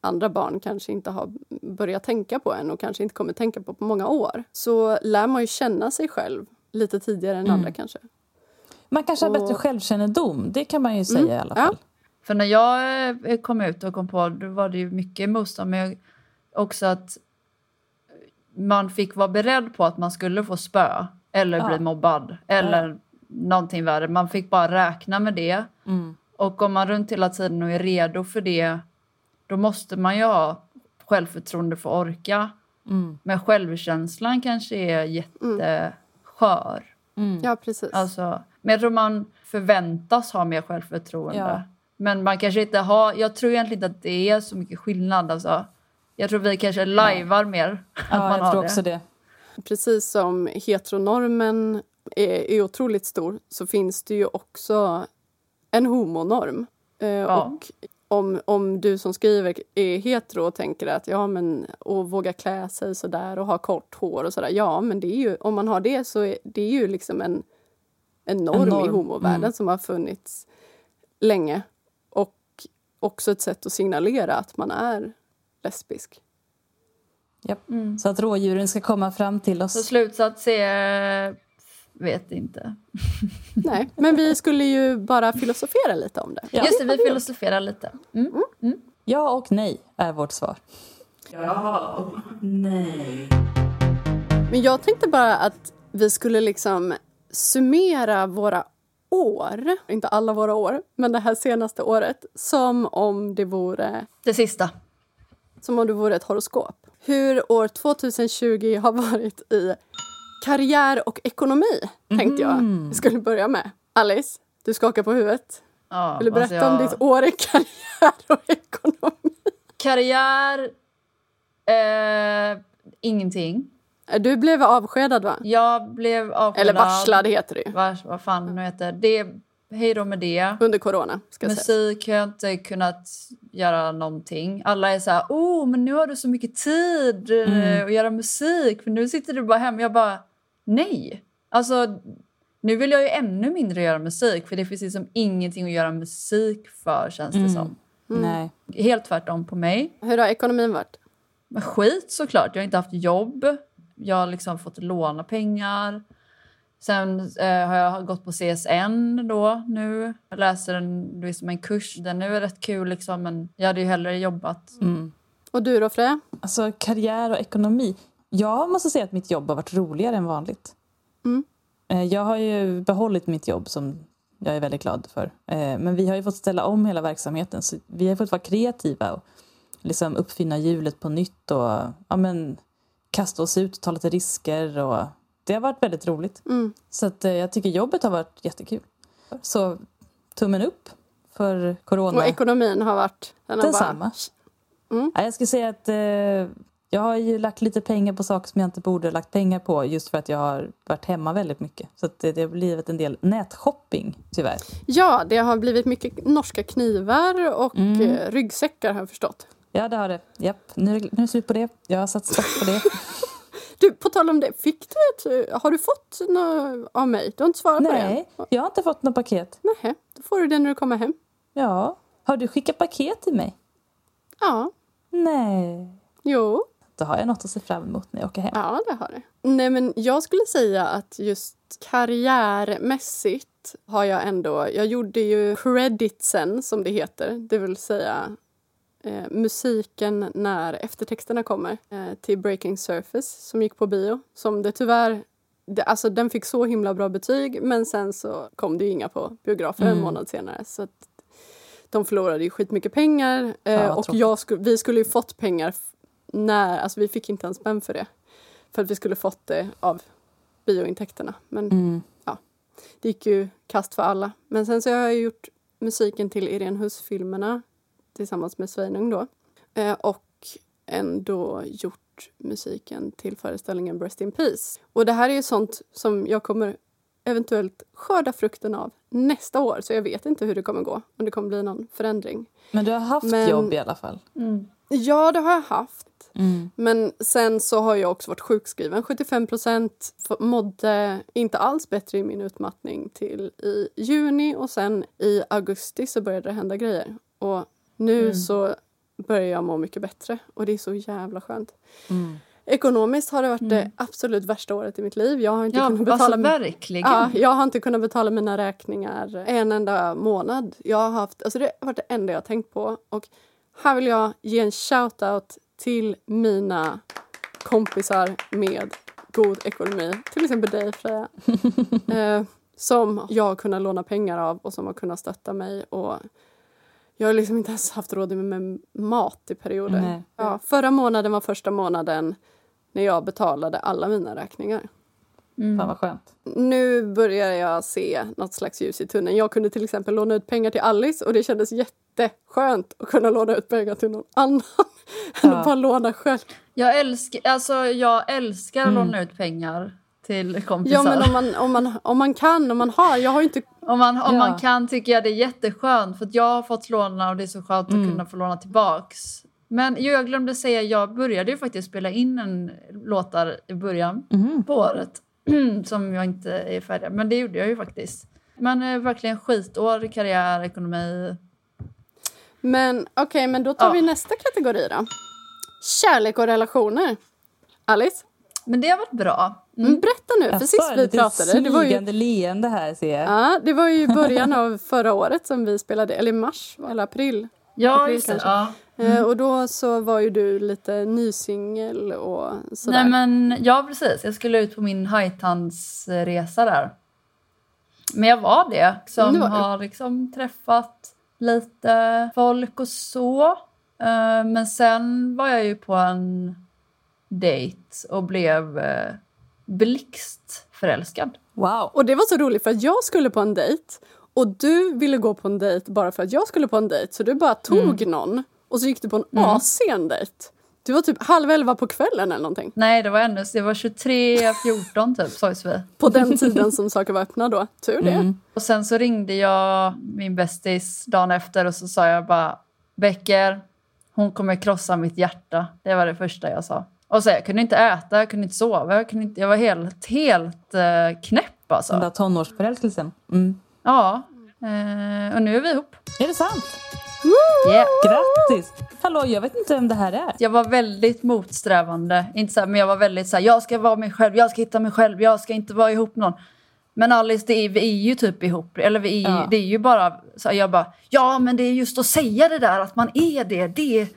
Speaker 1: andra barn kanske inte har börjat tänka på än och kanske inte kommer tänka på på många år så lär man ju känna sig själv lite tidigare än
Speaker 2: Mm.
Speaker 1: andra kanske.
Speaker 2: Man kanske har bättre
Speaker 1: och-
Speaker 2: självkännedom, det kan man ju säga i alla
Speaker 1: ja.
Speaker 3: För när jag eh, kom ut och kom på, då var det ju mycket motstånd, men jag, också att man fick vara beredd på att man skulle få spö eller
Speaker 2: Ja.
Speaker 3: bli mobbad eller någonting värre. Man fick bara räkna med det.
Speaker 2: Mm.
Speaker 3: Och går man runt hela tiden och är redo för det då måste man ju ha självförtroende för att orka.
Speaker 2: Mm.
Speaker 3: Men självkänslan kanske är jätteskör.
Speaker 2: Mm.
Speaker 1: Ja, precis.
Speaker 3: Alltså, men jag tror man förväntas ha mer självförtroende.
Speaker 2: Ja.
Speaker 3: Men man kanske inte har... Jag tror egentligen inte att det är så mycket skillnad. Alltså. Jag tror vi kanske lajvar mer. Att
Speaker 2: Ja,
Speaker 3: man
Speaker 2: jag
Speaker 3: har
Speaker 2: tror
Speaker 3: det.
Speaker 2: också det.
Speaker 1: Precis som heteronormen är, är otroligt stor så finns det ju också en homonorm. Eh, Och om, om du som skriver är hetero och tänker att ja men och våga klä sig så där och ha kort hår och sådär. Ja men det är ju, om man har det så är det är ju liksom en, en norm,
Speaker 2: En norm,
Speaker 1: i homovärlden
Speaker 2: mm.
Speaker 1: som har funnits länge. Och också ett sätt att signalera att man är lesbisk.
Speaker 2: Japp.
Speaker 3: Mm.
Speaker 2: Så att rådjuren ska komma fram till
Speaker 3: Så
Speaker 2: oss.
Speaker 3: slutsats är... Vet inte. [LAUGHS]
Speaker 1: Nej, men vi skulle ju bara filosofera lite om det.
Speaker 2: Ja.
Speaker 3: Just det, vi filosoferar lite. Mm.
Speaker 2: Ja och nej är vårt svar.
Speaker 1: Men jag tänkte bara att vi skulle liksom summera våra år, inte alla våra år, men det här senaste året, som om det vore,
Speaker 3: Det sista.
Speaker 1: som om det vore ett horoskop. Hur år 2020 har varit i karriär och ekonomi, tänkte jag vi skulle börja med. Alice, du skakar på huvudet.
Speaker 3: Ja,
Speaker 1: Vill du berätta
Speaker 3: alltså jag-
Speaker 1: om ditt år i [LAUGHS] karriär och ekonomi?
Speaker 3: Karriär... Eh, ingenting.
Speaker 1: Du blev avskedad, va?
Speaker 3: Jag blev avskedad.
Speaker 1: Eller varslad heter det ju.
Speaker 3: Vars, vad fan nu heter det. Hej då med det.
Speaker 1: Under corona, ska jag säga.
Speaker 3: Musik har jag inte kunnat göra någonting. Alla är så här, oh men nu har du så mycket tid eh, att göra musik för nu sitter du bara hemma. Jag bara, nej. Alltså, nu vill jag ju ännu mindre göra musik för det finns liksom ingenting att göra musik för känns det som.
Speaker 2: Nej.
Speaker 3: Helt tvärtom på mig.
Speaker 1: Hur har ekonomin varit?
Speaker 3: Men skit såklart. Jag har inte haft jobb. Jag har liksom fått låna pengar. Sen eh, har jag gått på CSN då nu. Jag läser en, liksom en kurs. Den är rätt kul liksom men jag hade ju hellre jobbat.
Speaker 2: Mm.
Speaker 1: Och du då, Freja?
Speaker 2: Alltså karriär och ekonomi. Jag måste säga att mitt jobb har varit roligare än vanligt.
Speaker 1: Mm.
Speaker 2: Eh, Jag har ju behållit mitt jobb som jag är väldigt glad för. Eh, Men vi har ju fått ställa om hela verksamheten så vi har fått vara kreativa och liksom uppfinna hjulet på nytt och ja, men, kasta oss ut och ta lite risker. Och det har varit väldigt roligt.
Speaker 1: Mm.
Speaker 2: Så att, eh, jag tycker jobbet har varit jättekul. Så tummen upp för corona.
Speaker 1: Och ekonomin har varit... Den
Speaker 2: Densamma.
Speaker 1: Mm.
Speaker 2: Ja, jag skulle säga att eh, jag har ju lagt lite pengar på saker som jag inte borde ha lagt pengar på just för att jag har varit hemma väldigt mycket. Så det, det har blivit en del nätshopping, tyvärr.
Speaker 1: Ja, det har blivit mycket norska knivar och
Speaker 2: Mm.
Speaker 1: eh, ryggsäckar har jag förstått.
Speaker 2: Ja, det har det. Japp, nu, nu är det slut på det. Jag har satt stopp på det. [LAUGHS]
Speaker 1: Du, på tal om det, fick du ett, har du fått något av mig? Du har inte svarat på
Speaker 2: Nej,
Speaker 1: det?
Speaker 2: jag har inte fått något paket.
Speaker 1: Nej, då får du det när du kommer hem.
Speaker 2: Ja, har du skickat paket till mig?
Speaker 1: Ja,
Speaker 2: Nej.
Speaker 1: jo,
Speaker 2: Då har jag något att se fram emot när jag åker hem.
Speaker 1: ja det har det. Nej, men jag skulle säga att just karriärmässigt har jag ändå... Jag gjorde ju creditsen, som det heter, det vill säga eh, musiken när eftertexterna kommer eh, till Breaking Surface som gick på bio. Som det tyvärr... Det, alltså den fick så himla bra betyg men sen så kom det inga på biografer en
Speaker 2: Mm.
Speaker 1: månad senare. Så att de förlorade ju skitmycket pengar eh,
Speaker 2: Ja,
Speaker 1: och jag sku, vi skulle ju fått pengar när... Alltså vi fick inte en spänn för det. För att vi skulle fått det av biointäkterna. Men
Speaker 2: Mm.
Speaker 1: det gick ju kast för alla. Men sen så har jag gjort musiken till Irene Huss-filmerna tillsammans med Sveinung då. Eh, och ändå gjort musiken till föreställningen Breast in Peace. Och det här är ju sånt som jag kommer eventuellt skörda frukten av nästa år. Så jag vet inte hur det kommer gå, om det kommer bli någon förändring.
Speaker 2: Men du har haft
Speaker 1: Men-
Speaker 2: jobb i alla fall.
Speaker 1: Ja, det har jag haft.
Speaker 2: Mm.
Speaker 1: Men sen så har jag också varit sjukskriven 75 procent. Mådde inte alls bättre i min utmattning till i juni och sen i augusti så började det hända grejer. Och nu så börjar jag må mycket bättre och det är så jävla skönt.
Speaker 2: Mm.
Speaker 1: Ekonomiskt har det varit det absolut värsta året i mitt liv. Jag har inte
Speaker 3: Ja,
Speaker 1: kunnat betala
Speaker 3: alltså verkligen.
Speaker 1: Ja, jag har inte kunnat betala mina räkningar en enda månad. Jag har haft, alltså det har varit det enda jag har tänkt på. Och här vill jag ge en shout-out till mina kompisar med god ekonomi. Till exempel dig, Freja. [LAUGHS] eh, som jag har kunnat låna pengar av och som har kunnat stötta mig. Och jag har liksom inte ens haft råd med, mat i perioder.
Speaker 2: Nej.
Speaker 1: Ja, förra månaden var första månaden när jag betalade alla mina räkningar.
Speaker 2: Fan vad skönt.
Speaker 1: Nu börjar jag se något slags ljus i tunneln. Jag kunde till exempel låna ut pengar till Alice och det kändes jätteskönt att kunna låna ut pengar till någon annan [LAUGHS] än
Speaker 2: Ja.
Speaker 1: att bara låna själv.
Speaker 3: Jag älskar, alltså, jag älskar att låna ut pengar till kompisar.
Speaker 1: Ja, men om man, om, man, om man kan, om man har. Jag har inte...
Speaker 3: Om, man, om
Speaker 2: Ja.
Speaker 3: man kan tycker jag det är jätteskönt för att jag har fått låna och det är så skönt att kunna få låna tillbaks. Men jag glömde säga, jag började ju faktiskt spela in en låtar i början på året [CLEARS THROAT] som jag inte är färdig Men det gjorde jag ju faktiskt. Men eh, verkligen skitår, karriär, ekonomi.
Speaker 1: Men okej, men då tar
Speaker 3: Ja.
Speaker 1: vi nästa kategori då. Kärlek och relationer. Alice,
Speaker 3: Men det har varit bra.
Speaker 1: mm. berätta nu. För
Speaker 2: Jaså,
Speaker 1: sist vi pratade, det var ju,
Speaker 2: leende här ser jag.
Speaker 1: ja, det var ju i början av förra året som vi spelade, eller i mars eller april.
Speaker 3: Ja,
Speaker 1: April
Speaker 3: just det. Ja.
Speaker 1: Eh, Och då så var ju du lite nysingel och sådär.
Speaker 3: Nej, men, ja, precis. Jag skulle ut på min hajtandsresa där. Men jag var det. Som
Speaker 1: Mm, det var
Speaker 3: har liksom träffat lite folk och så. Eh, Men sen var jag ju på en dejt och blev eh, blixtförälskad.
Speaker 2: Wow.
Speaker 1: Och det var så roligt för att jag skulle på en dejt och du ville gå på en dejt bara för att jag skulle på en dejt. Så du bara tog
Speaker 3: Mm.
Speaker 1: någon och så gick du på en asen dejt. Det var typ halv elva på kvällen eller någonting.
Speaker 3: Nej, det var ännu det var 23.14 typ, sågs vi.
Speaker 1: På den tiden som saker var öppna då. Tur det.
Speaker 3: Och sen så ringde jag min bästis dagen efter och så sa jag bara Becker, hon kommer krossa mitt hjärta. Det var det första jag sa. Och så jag kunde inte äta, jag kunde inte sova, jag, kunde inte, jag var helt, helt uh, knäpp alltså.
Speaker 2: Den där tonårsförälskelsen. Mm.
Speaker 3: Ja, eh, och nu är vi ihop.
Speaker 2: Är det sant?
Speaker 3: Yeah.
Speaker 2: Grattis! Hallå, jag vet inte vem det här är.
Speaker 3: Jag var väldigt motsträvande, inte så här, men jag var väldigt så här, jag ska vara mig själv, jag ska hitta mig själv, jag ska inte vara ihop någon. Men Alice, det är, vi är ju typ ihop, eller vi är,
Speaker 2: Ja.
Speaker 3: det är ju bara, så här, jag bara, ja men det är just att säga det där att man är det, det,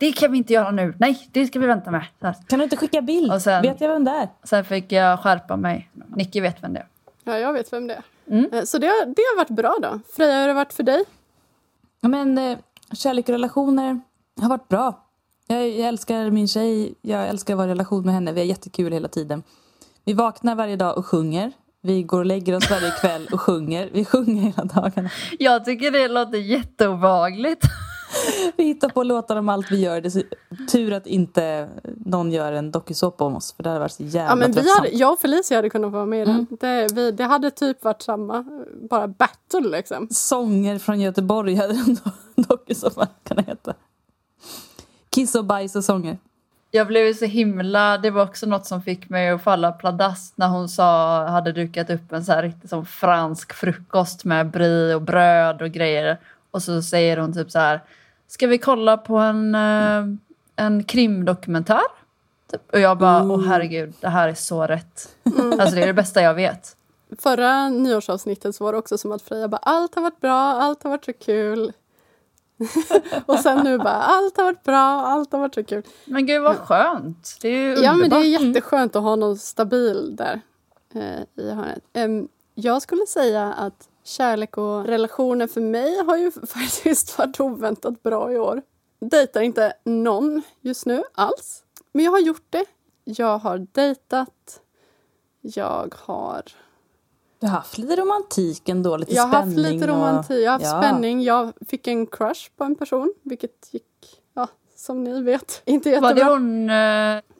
Speaker 3: det kan vi inte göra nu, nej det ska vi vänta med. Så här.
Speaker 2: Kan du inte skicka bild?
Speaker 3: Och sen-
Speaker 2: Vet jag vem det är?
Speaker 3: Sen fick jag skärpa mig, Nicky vet vem det är.
Speaker 1: Ja, jag vet vem det är.
Speaker 3: Mm.
Speaker 1: Eh, Så det, har- det har varit bra då. Freja, hur har det varit för dig?
Speaker 2: Ja, Men eh, kärlek och relationer har varit bra. Jag, jag älskar min tjej, jag älskar i relation med henne. Vi har jättekul hela tiden. Vi vaknar varje dag och sjunger. Vi går och lägger oss varje kväll och sjunger. Vi sjunger hela dagarna.
Speaker 3: Jag tycker det låter jätteobehagligt. [LAUGHS] [LAUGHS]
Speaker 2: Vi hittar på låtar om allt vi gör. Det är så, tur att inte någon gör en dokusåpa om oss. För det hade varit så jävla
Speaker 1: Ja, men vi hade, jag och Felicia hade kunnat vara med i den.
Speaker 3: Mm.
Speaker 1: Det, vi, det hade typ varit samma, bara battle liksom.
Speaker 2: Sånger från Göteborg hade [LAUGHS] en do- dokusåpa kan heta. Kiss och bajs och sånger.
Speaker 3: Jag blev så himla, det var också något som fick mig att falla pladask när hon sa, hade dukat upp en så här riktigt som fransk frukost med brie och bröd och grejer. Och så säger hon typ så här, ska vi kolla på en, eh, en krimdokumentär? Typ. Och jag bara, åh herregud, det här är så rätt. Alltså det är det bästa jag vet.
Speaker 1: Förra nyårsavsnittet så var det också som att Freja bara allt har varit bra, allt har varit så kul. [LAUGHS] och sen nu bara allt har varit bra, allt har varit så kul.
Speaker 3: Men gud vad skönt. Det är ju
Speaker 1: Ja men det är
Speaker 3: underbart.
Speaker 1: jätteskönt att ha någon stabil där eh, i hörnet. Em, jag skulle säga att kärlek och relationer för mig har ju [LAUGHS] faktiskt varit oväntat bra i år. Dejtar inte någon just nu alls. Men jag har gjort det. Jag har dejtat. Jag har,
Speaker 2: Du har haft lite romantik ändå, lite
Speaker 1: jag har haft
Speaker 2: spänning.
Speaker 1: lite romantik, jag har
Speaker 2: och,
Speaker 1: haft spänning. Jag fick en crush på en person, vilket gick, ja, som ni vet, [LAUGHS] inte
Speaker 3: Var
Speaker 1: jättebra.
Speaker 3: det hon...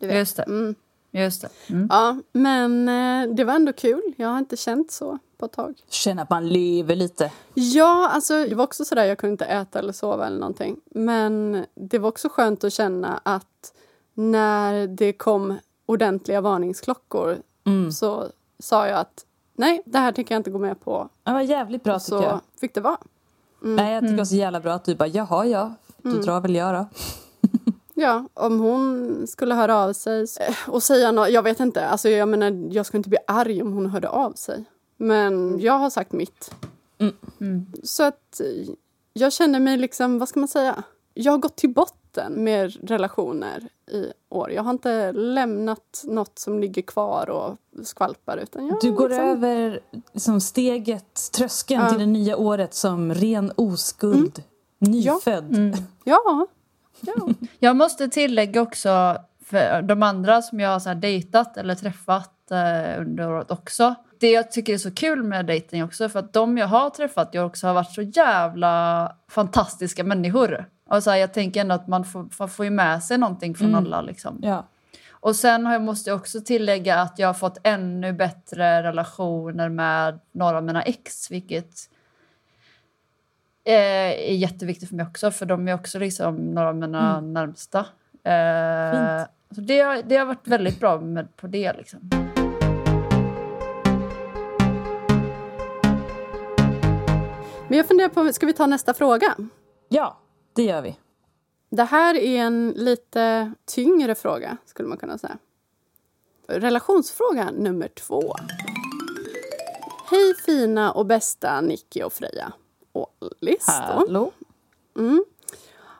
Speaker 1: Du vet.
Speaker 3: Just det.
Speaker 1: Mm.
Speaker 3: Just det. Mm.
Speaker 1: Ja, men eh, det var ändå kul. Jag har inte känt så på ett tag.
Speaker 2: Känna att man lever lite.
Speaker 1: Ja, alltså det var också sådär, jag kunde inte äta eller sova eller någonting. Men det var också skönt att känna att när det kom ordentliga varningsklockor
Speaker 2: Mm.
Speaker 1: så sa jag att nej, det här tänker jag inte gå med på.
Speaker 2: Det var jävligt bra tycker
Speaker 1: Så
Speaker 2: jag.
Speaker 1: fick det vara.
Speaker 2: Nej, jag tycker det var så jävla bra att du bara, jaha ja, då drar väl jag då. [LAUGHS]
Speaker 1: Ja, om hon skulle höra av sig och säga något, jag vet inte. Alltså jag menar, jag skulle inte bli arg om hon hörde av sig. Men jag har sagt mitt.
Speaker 2: Mm.
Speaker 3: Mm.
Speaker 1: Så att jag känner mig liksom, vad ska man säga? Jag har gått till botten med relationer i år. Jag har inte lämnat något som ligger kvar och skvalpar. Utan jag
Speaker 2: Du går
Speaker 1: liksom,
Speaker 2: över liksom, steget, tröskeln
Speaker 1: Ja.
Speaker 2: till det nya året som ren oskuld. Nyfödd.
Speaker 3: Mm.
Speaker 1: Ja. ja.
Speaker 3: Jag måste tillägga också för de andra som jag har så här dejtat eller träffat under året också. Det jag tycker är så kul med dejting också för att de jag har träffat jag också har varit så jävla fantastiska människor. Och så här, jag tänker ändå att man får, man får ju med sig någonting från
Speaker 2: Mm.
Speaker 3: alla. Liksom.
Speaker 2: Ja.
Speaker 3: Och sen har jag, måste jag också tillägga att jag har fått ännu bättre relationer med några av mina ex, vilket eh, är jätteviktigt för mig också, för de är också liksom några av mina närmsta. Eh,
Speaker 2: Fint.
Speaker 3: så det, har- det har varit väldigt bra med, på det. Liksom.
Speaker 1: Men jag funderar på, ska vi ta nästa fråga?
Speaker 2: ja, det gör vi.
Speaker 1: Det här är en lite tyngre fråga, skulle man kunna säga. Relationsfråga nummer två. Hej fina och bästa Nicky och Freja. Och Alice.
Speaker 2: Hallå?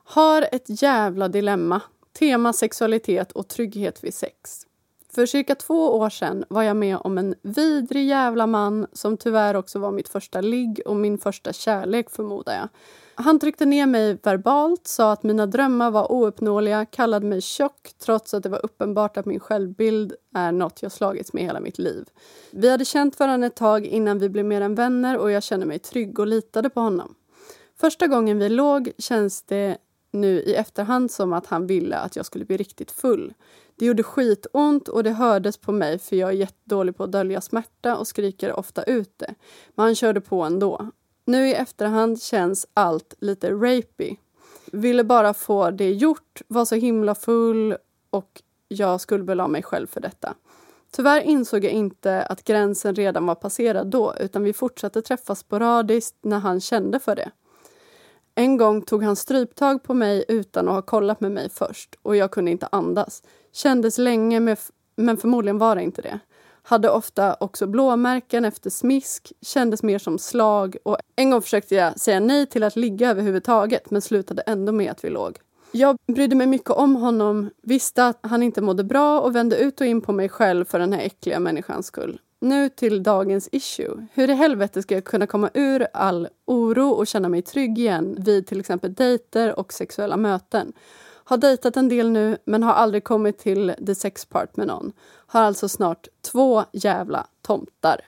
Speaker 1: Har ett jävla dilemma. Tema sexualitet och trygghet vid sex. För cirka två år sedan var jag med om en vidrig jävla man som tyvärr också var mitt första ligg och min första kärlek förmodar jag. Han tryckte ner mig verbalt, sa att mina drömmar var ouppnåeliga, kallade mig tjock trots att det var uppenbart att min självbild är något jag slagits med hela mitt liv. Vi hade känt varandra ett tag innan vi blev mer än vänner och jag kände mig trygg och litade på honom. Första gången vi låg känns det nu i efterhand som att han ville att jag skulle bli riktigt full. Det gjorde skitont och det hördes på mig för jag är jättedålig på att dölja smärta och skriker ofta ut det. Men han körde på ändå. Nu i efterhand känns allt lite rapey. Ville bara få det gjort, var så himla full och jag skuldbelade mig själv för detta. Tyvärr insåg jag inte att gränsen redan var passerad då utan vi fortsatte träffas sporadiskt när han kände för det. En gång tog han stryptag på mig utan att ha kollat med mig först och jag kunde inte andas. Kändes länge med men förmodligen var det inte det. Hade ofta också blåmärken efter smisk, kändes mer som slag och en gång försökte jag säga nej till att ligga överhuvudtaget men slutade ändå med att vi låg. Jag brydde mig mycket om honom, visste att han inte mådde bra och vände ut och in på mig själv för den här äckliga människans skull. Nu till dagens issue. Hur i helvete ska jag kunna komma ur all oro och känna mig trygg igen vid till exempel dejter och sexuella möten? Har dejtat en del nu, men har aldrig kommit till the sex part med någon. Har alltså snart två jävla tomtar.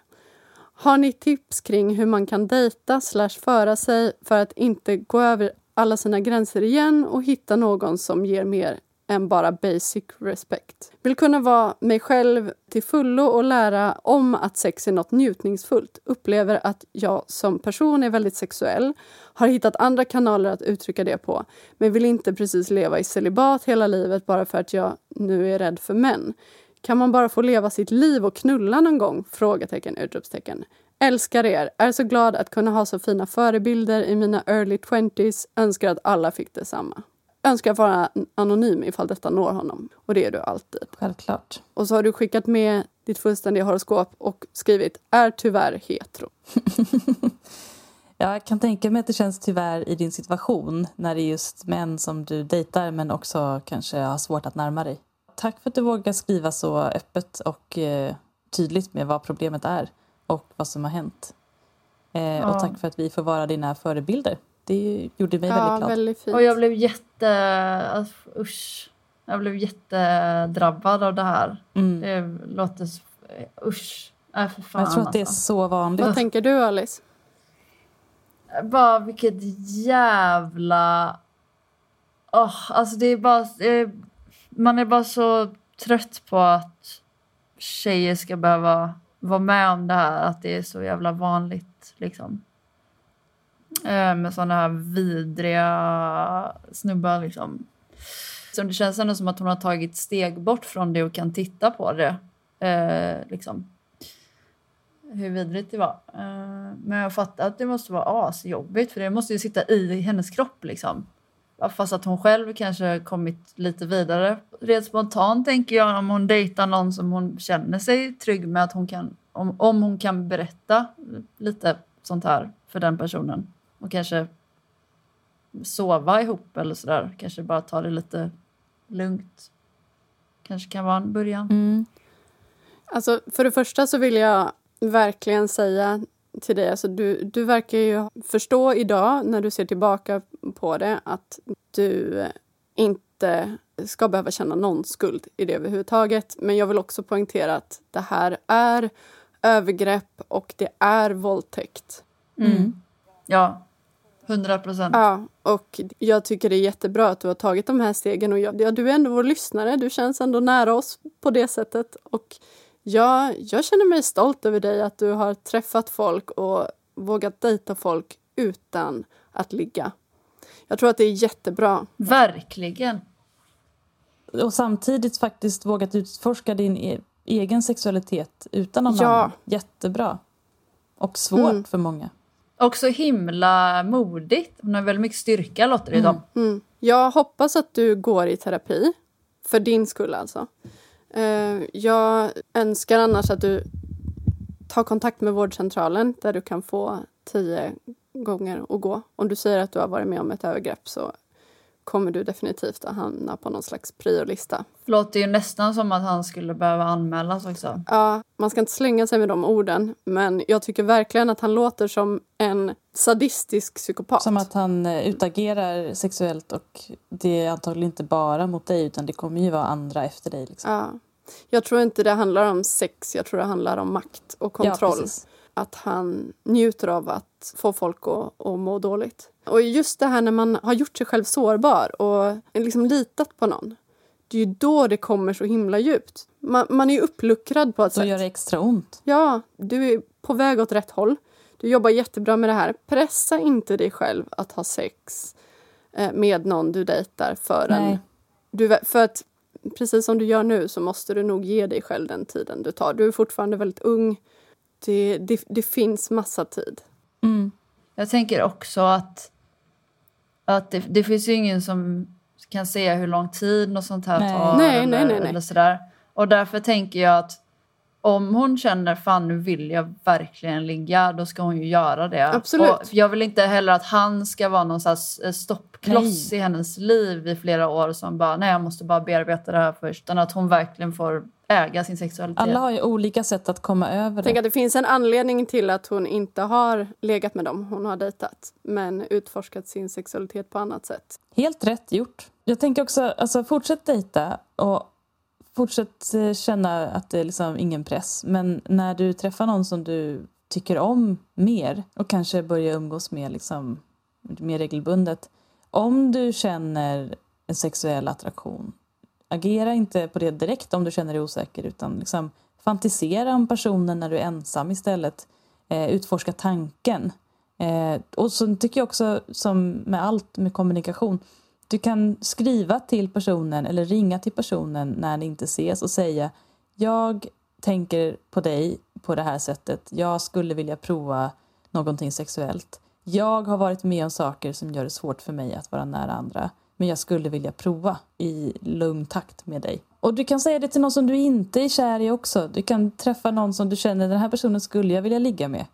Speaker 1: Har ni tips kring hur man kan dejta slash föra sig för att inte gå över alla sina gränser igen och hitta någon som ger mer än bara basic respect. Vill kunna vara mig själv till fullo och lära om att sex är något njutningsfullt. Upplever att jag som person är väldigt sexuell. Har hittat andra kanaler att uttrycka det på. Men vill inte precis leva i celibat hela livet bara för att jag nu är rädd för män. Kan man bara få leva sitt liv och knulla någon gång? Frågetecken, utropstecken. Älskar er. Är så glad att kunna ha så fina förebilder i mina early 20s. Önskar att alla fick detsamma. Önskar vara anonym ifall detta når honom. Och det är du alltid.
Speaker 2: Självklart.
Speaker 1: Och så har du skickat med ditt fullständiga horoskop och skrivit är tyvärr hetero. [LAUGHS]
Speaker 2: Jag kan tänka mig att det känns tyvärr i din situation när det är just män som du dejtar men också kanske har svårt att närma dig. Tack för att du vågar skriva så öppet och eh, tydligt med vad problemet är och vad som har hänt. Eh,
Speaker 3: Ja.
Speaker 2: Och tack för att vi får vara dina förebilder. Det gjorde mig
Speaker 1: Ja,
Speaker 2: väldigt glad.
Speaker 1: väldigt fint.
Speaker 3: Och jag blev jätte... Alltså, usch. Jag blev jättedrabbad av det här.
Speaker 2: Mm.
Speaker 3: Det låter... Usch. Äh, för fan,
Speaker 2: Jag tror att det är
Speaker 3: alltså.
Speaker 2: så vanligt.
Speaker 1: Vad tänker du Alice?
Speaker 3: Bara vilket jävla... Åh, alltså det är bara... Man är bara så trött på att tjejer ska behöva vara med om det här. Att det är så jävla vanligt liksom. Eh, med såna här vidriga snubbar liksom. Så det känns ändå som att hon har tagit steg bort från det och kan titta på det. Eh, liksom hur vidrigt det var. Eh, Men jag fattar att det måste vara asjobbigt för det måste ju sitta i hennes kropp liksom. Fast att hon själv kanske kommit lite vidare. Rent spontant tänker jag om hon dejtar någon som hon känner sig trygg med att hon kan, om, om hon kan berätta lite sånt här för den personen. Och kanske sova ihop eller sådär. Kanske bara ta det lite lugnt. Kanske kan vara en början.
Speaker 2: Mm.
Speaker 1: Alltså, för det första så vill jag verkligen säga till dig, alltså du, du verkar ju förstå idag när du ser tillbaka på det att du inte ska behöva känna någon skuld i det överhuvudtaget. Men jag vill också poängtera att det här är övergrepp och det är våldtäkt.
Speaker 3: Mm. Ja, hundra procent.
Speaker 1: Ja, och jag tycker det är jättebra att du har tagit de här stegen. Och jag, ja, du är ändå vår lyssnare, du känns ändå nära oss på det sättet. Och jag, jag känner mig stolt över dig, att du har träffat folk och vågat dejta folk utan att ligga. Jag tror att det är jättebra.
Speaker 3: Verkligen.
Speaker 2: Och samtidigt faktiskt vågat utforska din e- egen sexualitet utan någon
Speaker 1: Ja.
Speaker 2: annan. Jättebra. Och svårt
Speaker 1: Mm.
Speaker 2: för många.
Speaker 3: Och så himla modigt. Hon har väldigt mycket styrka låter det
Speaker 2: Mm.
Speaker 1: Mm. Jag hoppas att du går i terapi. För din skull alltså. Eh, jag önskar annars att du tar kontakt med vårdcentralen där du kan få tio gånger att gå. Om du säger att du har varit med om ett övergrepp så kommer du definitivt att hamna på någon slags priolista.
Speaker 3: Låter ju nästan som att han skulle behöva anmälas också.
Speaker 1: Ja, man ska inte slänga sig med de orden, men jag tycker verkligen att han låter som en sadistisk psykopat.
Speaker 2: Som att han eh, utagerar sexuellt och det är antagligen inte bara mot dig utan det kommer ju vara andra efter dig. Liksom.
Speaker 1: Ja. Jag tror inte det handlar om sex, jag tror det handlar om makt och kontroll.
Speaker 2: precis.
Speaker 1: att han njuter av att få folk att, att må dåligt. Och just det här när man har gjort sig själv sårbar och liksom litat på någon. Det är ju då det kommer så himla djupt. Man, man är ju uppluckrad på ett
Speaker 2: Då
Speaker 1: sätt.
Speaker 2: gör det extra ont.
Speaker 1: Ja, du är på väg åt rätt håll. Du jobbar jättebra med det här. Pressa inte dig själv att ha sex eh, med någon du dejtar förrän
Speaker 2: Nej.
Speaker 1: du... För att precis som du gör nu så måste du nog ge dig själv den tiden du tar. Du är fortfarande väldigt ung. Det, det, det finns massa tid.
Speaker 2: Mm.
Speaker 3: Jag tänker också att, att det, det finns ju ingen som kan säga hur lång tid något sånt här
Speaker 2: Nej.
Speaker 3: tar.
Speaker 1: Nej,
Speaker 3: eller,
Speaker 1: nej, nej, nej.
Speaker 3: Eller sådär. Och därför tänker jag att om hon känner fan nu vill jag verkligen ligga, då ska hon ju göra det.
Speaker 1: Absolut.
Speaker 3: Och jag vill inte heller att han ska vara någon slags eh, stoppkloss
Speaker 2: Nej.
Speaker 3: i hennes liv i flera år som bara nej jag måste bara bearbeta det här först. Utan att hon verkligen får äga sin sexualitet.
Speaker 2: Alla har ju olika sätt att komma över
Speaker 1: Tänk
Speaker 2: det.
Speaker 1: att det finns en anledning till att hon inte har legat med dem hon har dejtat men utforskat sin sexualitet på annat sätt.
Speaker 2: Helt rätt gjort. Jag tänker också, alltså fortsätt dejta och fortsätt eh, känna att det är liksom ingen press. Men när du träffar någon som du tycker om mer och kanske börjar umgås med liksom mer regelbundet. Om du känner en sexuell attraktion, agera inte på det direkt om du känner dig osäker utan liksom fantisera om personen när du är ensam istället. Eh, utforska tanken. Eh, och så tycker jag också, som med allt med kommunikation, du kan skriva till personen eller ringa till personen när ni inte ses och säga jag tänker på dig på det här sättet. Jag skulle vilja prova någonting sexuellt. Jag har varit med om saker som gör det svårt för mig att vara nära andra. Men jag skulle vilja prova i lugn takt med dig. Och du kan säga det till någon som du inte är kär i också. Du kan träffa någon som du känner den här personen skulle jag vilja ligga med.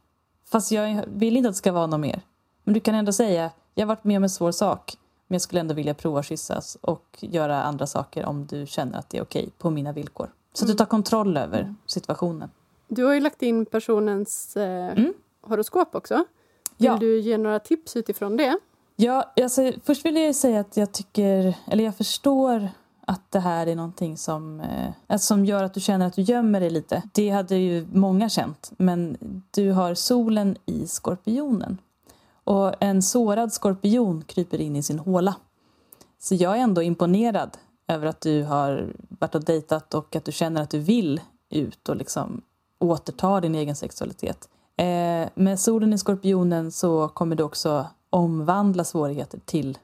Speaker 2: Fast jag vill inte att det ska vara något mer. Men du kan ändå säga jag har varit med om en svår sak. Men jag skulle ändå vilja prova kyssas och göra andra saker om du känner att det är okej på mina villkor. Så att du tar kontroll över situationen.
Speaker 1: Du har ju lagt in personens eh,
Speaker 2: Mm.
Speaker 1: horoskop också. Vill
Speaker 2: Ja.
Speaker 1: du ge några tips utifrån det?
Speaker 2: Ja, alltså, först vill jag säga att jag tycker, eller jag förstår att det här är någonting som, eh, alltså, som gör att du känner att du gömmer dig lite. Det hade ju många känt, men du har solen i skorpionen. Och en sårad skorpion kryper in i sin håla. Så jag är ändå imponerad över att du har varit och dejtat och att du känner att du vill ut och liksom återta din egen sexualitet. Eh, med solen i skorpionen så kommer du också omvandla svårigheter till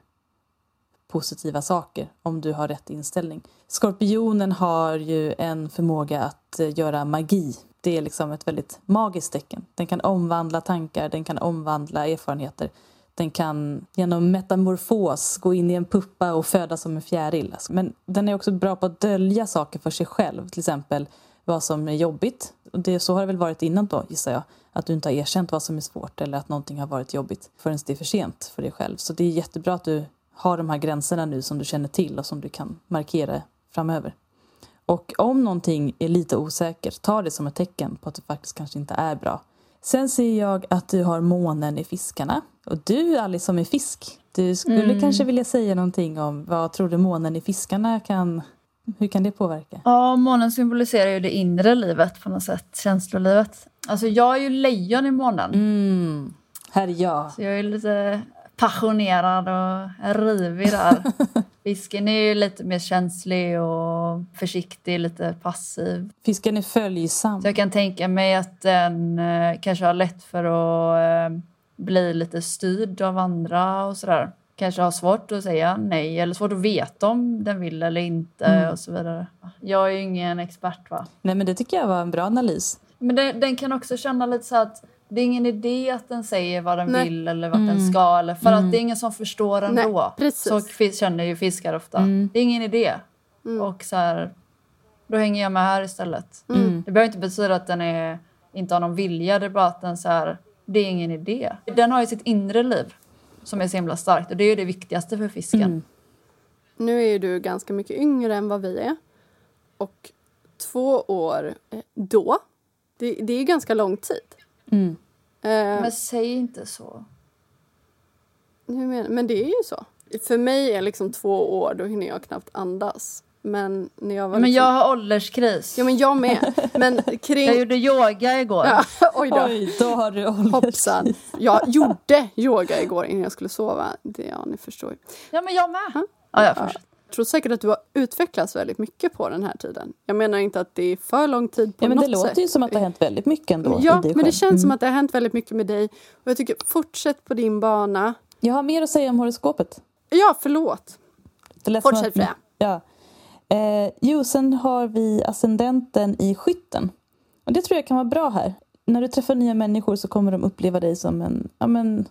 Speaker 2: positiva saker om du har rätt inställning. Skorpionen har ju en förmåga att eh, göra magi. Det är liksom ett väldigt magiskt tecken. Den kan omvandla tankar, den kan omvandla erfarenheter. Den kan genom metamorfos gå in i en puppa och födas som en fjäril. Alltså, men den är också bra på att dölja saker för sig själv. Till exempel vad som är jobbigt Och det, så har det väl varit innan då, gissar jag. Att du inte har erkänt vad som är svårt eller att någonting har varit jobbigt förrän det är för sent för dig själv. Så det är jättebra att du har de här gränserna nu som du känner till och som du kan markera framöver. Och om någonting är lite osäkert, ta det som ett tecken på att det faktiskt kanske inte är bra. Sen ser jag att du har månen i fiskarna. Och du Alice som är fisk, du skulle kanske vilja säga någonting om vad tror du månen i fiskarna kan... Hur kan det påverka?
Speaker 3: Ja, månen symboliserar ju det inre livet på något sätt, känslolivet. Alltså jag är ju lejon i månen.
Speaker 2: Mm, här är jag.
Speaker 3: Så jag är lite passionerad och rivig där. [LAUGHS] Fisken är ju lite mer känslig och försiktig, lite passiv.
Speaker 2: Fisken är följsam.
Speaker 3: Så jag kan tänka mig att den eh, kanske har lätt för att eh, bli lite styrd av andra och sådär. Kanske har svårt att säga nej eller svårt att veta om den vill eller inte och så vidare. Jag är ju ingen expert va.
Speaker 2: Nej men det tycker jag var en bra analys.
Speaker 3: Men den, den kan också känna lite så att det är ingen idé att den säger vad den
Speaker 1: Nej.
Speaker 3: vill eller vart den ska. Eller för att det är ingen som förstår
Speaker 1: Nej,
Speaker 3: ändå.
Speaker 1: precis.
Speaker 3: Så känner ju fiskar ofta. Det är ingen idé. Och så här, då hänger jag med här istället. Det behöver inte betyda att den är, inte har någon vilja. Det är bara att den så här, det är ingen idé. Den har ju sitt inre liv som är så himla starkt. Och det är ju det viktigaste för fisken.
Speaker 1: Nu är du ganska mycket yngre än vad vi är. Och två år eh, då, det, det är ju ganska lång tid.
Speaker 2: Mm.
Speaker 1: Eh,
Speaker 3: Men säg inte så.
Speaker 1: hur menar, men det är ju så. För mig är liksom två år, då hinner jag knappt andas. Men när jag var
Speaker 3: Men
Speaker 1: liksom,
Speaker 3: jag har ålderskris.
Speaker 1: Ja, men jag med. Men kring...
Speaker 3: Jag gjorde yoga igår.
Speaker 1: Ja, [LAUGHS] oj då.
Speaker 2: Oj, då har du ålderskris.
Speaker 1: Hoppsan. Jag gjorde yoga igår innan jag skulle sova. Det, ja, ni förstår ju.
Speaker 3: Ja, men jag med. Ja, jag fortsätter.
Speaker 1: Jag tror säkert att du har utvecklats väldigt mycket på den här tiden. Jag menar inte att det är för lång tid på
Speaker 2: Ja, men
Speaker 1: något
Speaker 2: det låter
Speaker 1: sätt.
Speaker 2: ju som att det har hänt väldigt mycket ändå
Speaker 1: Ja, men det
Speaker 2: själv.
Speaker 1: känns som
Speaker 2: Mm.
Speaker 1: att det har hänt väldigt mycket med dig. Och jag tycker, fortsätt på din bana.
Speaker 2: Jag har mer att säga om horoskopet.
Speaker 1: Ja, förlåt.
Speaker 2: Det
Speaker 1: Fortsätt,
Speaker 2: som
Speaker 1: Freja.
Speaker 2: Ja. Eh, jo, sen har vi ascendenten i skytten. Och det tror jag kan vara bra här. När du träffar nya människor så kommer de uppleva dig som en ja, men,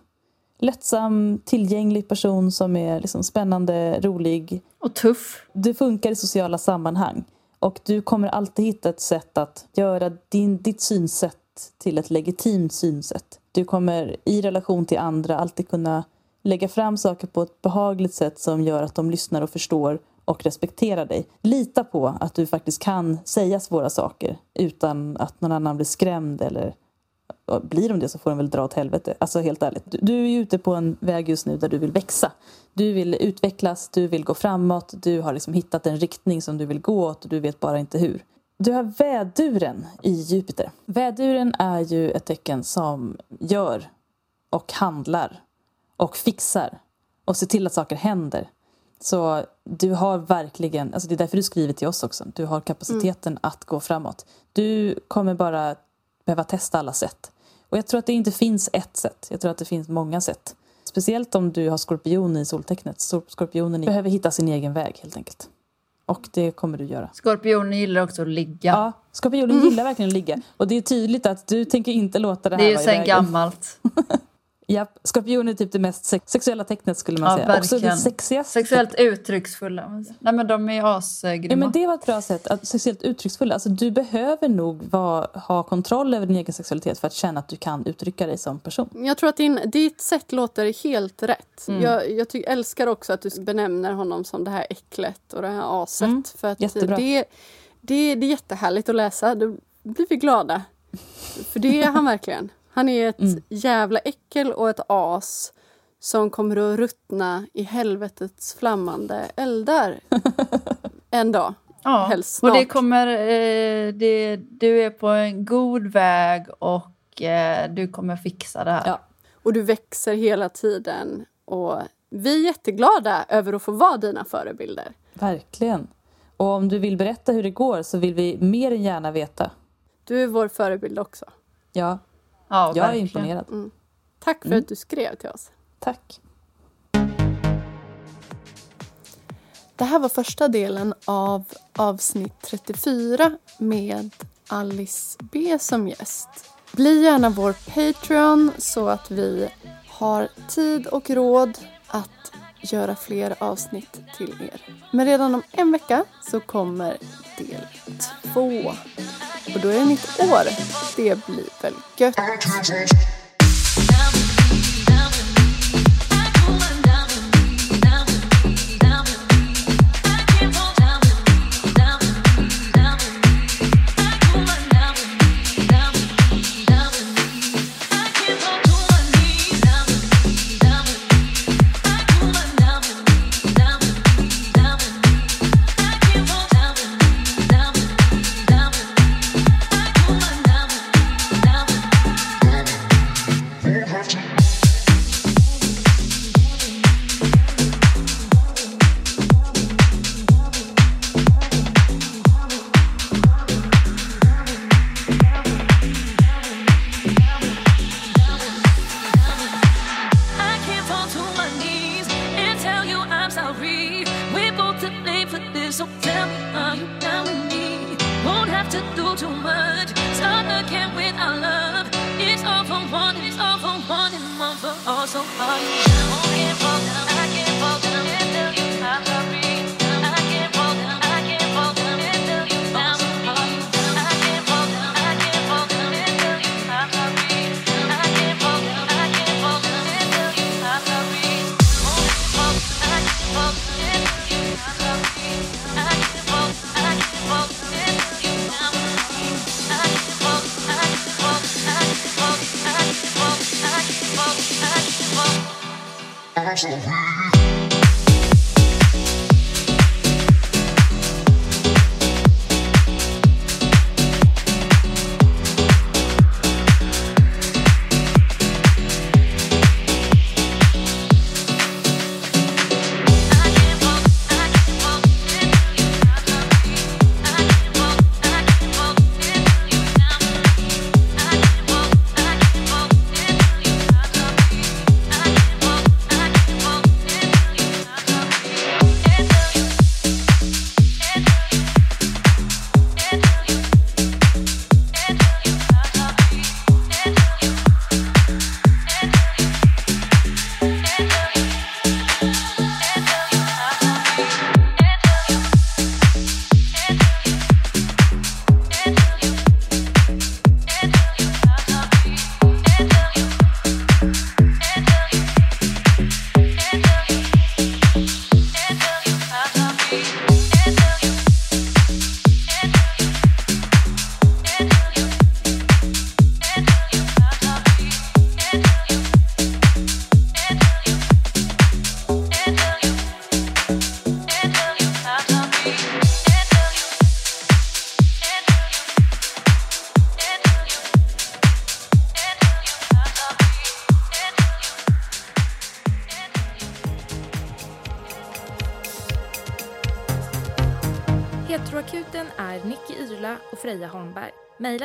Speaker 2: lättsam, tillgänglig person som är liksom spännande, rolig.
Speaker 3: Och tuff.
Speaker 2: Du funkar i sociala sammanhang. Och du kommer alltid hitta ett sätt att göra din, ditt synsätt till ett legitimt synsätt. Du kommer i relation till andra alltid kunna lägga fram saker på ett behagligt sätt som gör att de lyssnar och förstår och respekterar dig. Lita på att du faktiskt kan säga svåra saker utan att någon annan blir skrämd eller blir de det så får de väl dra åt helvete. Alltså helt ärligt. Du, du är ju ute på en väg just nu där du vill växa. Du vill utvecklas, du vill gå framåt, du har liksom hittat en riktning som du vill gå åt och du vet bara inte hur. Du har väduren i Jupiter. Väduren är ju ett tecken som gör och handlar och fixar och ser till att saker händer. Så du har verkligen, alltså det är därför du skriver till oss också, du har kapaciteten att gå framåt. Du kommer bara behöva testa alla sätt. Och jag tror att det inte finns ett sätt, jag tror att det finns många sätt. Speciellt om du har skorpion i soltecknet. Skorpionen behöver hitta sin egen väg helt enkelt. Och det kommer du göra.
Speaker 3: Skorpionen gillar också att ligga.
Speaker 2: Ja, skorpionen gillar verkligen att ligga. Och det är tydligt att du tänker inte låta det här
Speaker 3: det är ju
Speaker 2: vara i
Speaker 3: sen
Speaker 2: vägen.
Speaker 3: gammalt. [LAUGHS]
Speaker 2: Japp, skorpion är typ det mest sex- sexuella tecknet skulle man
Speaker 3: Ja,
Speaker 2: säga. Också det
Speaker 3: verkligen.
Speaker 2: sexigaste.
Speaker 3: Sexuellt uttrycksfulla. Nej men de är asgrymma.
Speaker 2: Ja, men det var ett bra sätt. Att sexuellt uttrycksfulla. Alltså, du behöver nog vara, ha kontroll över din egen sexualitet för att känna att du kan uttrycka dig som person.
Speaker 1: Jag tror att din, ditt sätt låter helt rätt.
Speaker 2: Mm.
Speaker 1: Jag, jag ty, älskar också att du benämner honom som det här äcklet och det här aset.
Speaker 2: Mm,
Speaker 1: För att
Speaker 2: jättebra.
Speaker 1: det, det, det är jättehärligt att läsa. Då blir vi glada. För det är han verkligen. Han är ett
Speaker 2: Mm.
Speaker 1: jävla äckel och ett as som kommer att ruttna i helvetets flammande eldar [LAUGHS] en dag.
Speaker 3: ja.
Speaker 1: helst
Speaker 3: Och det
Speaker 1: snart.
Speaker 3: kommer... Eh, det, du är på en god väg och eh, du kommer fixa det här.
Speaker 2: Ja.
Speaker 1: Och du växer hela tiden. Och vi är jätteglada över att få vara dina förebilder.
Speaker 2: Verkligen. Och om du vill berätta hur det går så vill vi mer än gärna veta.
Speaker 1: Du är vår förebild också.
Speaker 2: Ja,
Speaker 3: Ja,
Speaker 2: jag är
Speaker 3: verkligen.
Speaker 2: imponerad.
Speaker 1: Tack för att du skrev till oss.
Speaker 2: Tack.
Speaker 1: Det här var första delen av avsnitt 34 med Alice B som gäst. Bli gärna vår Patreon så att vi har tid och råd att göra fler avsnitt till er. Men redan om en vecka så kommer del två
Speaker 6: och då är det nytt år. Det blir väl gött.
Speaker 7: Cause I'm.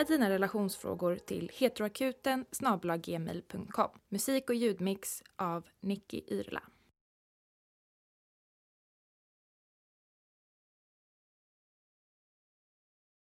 Speaker 8: Mejla dina relationsfrågor till heteroakuten Musik och ljudmix av Nicky Yrla.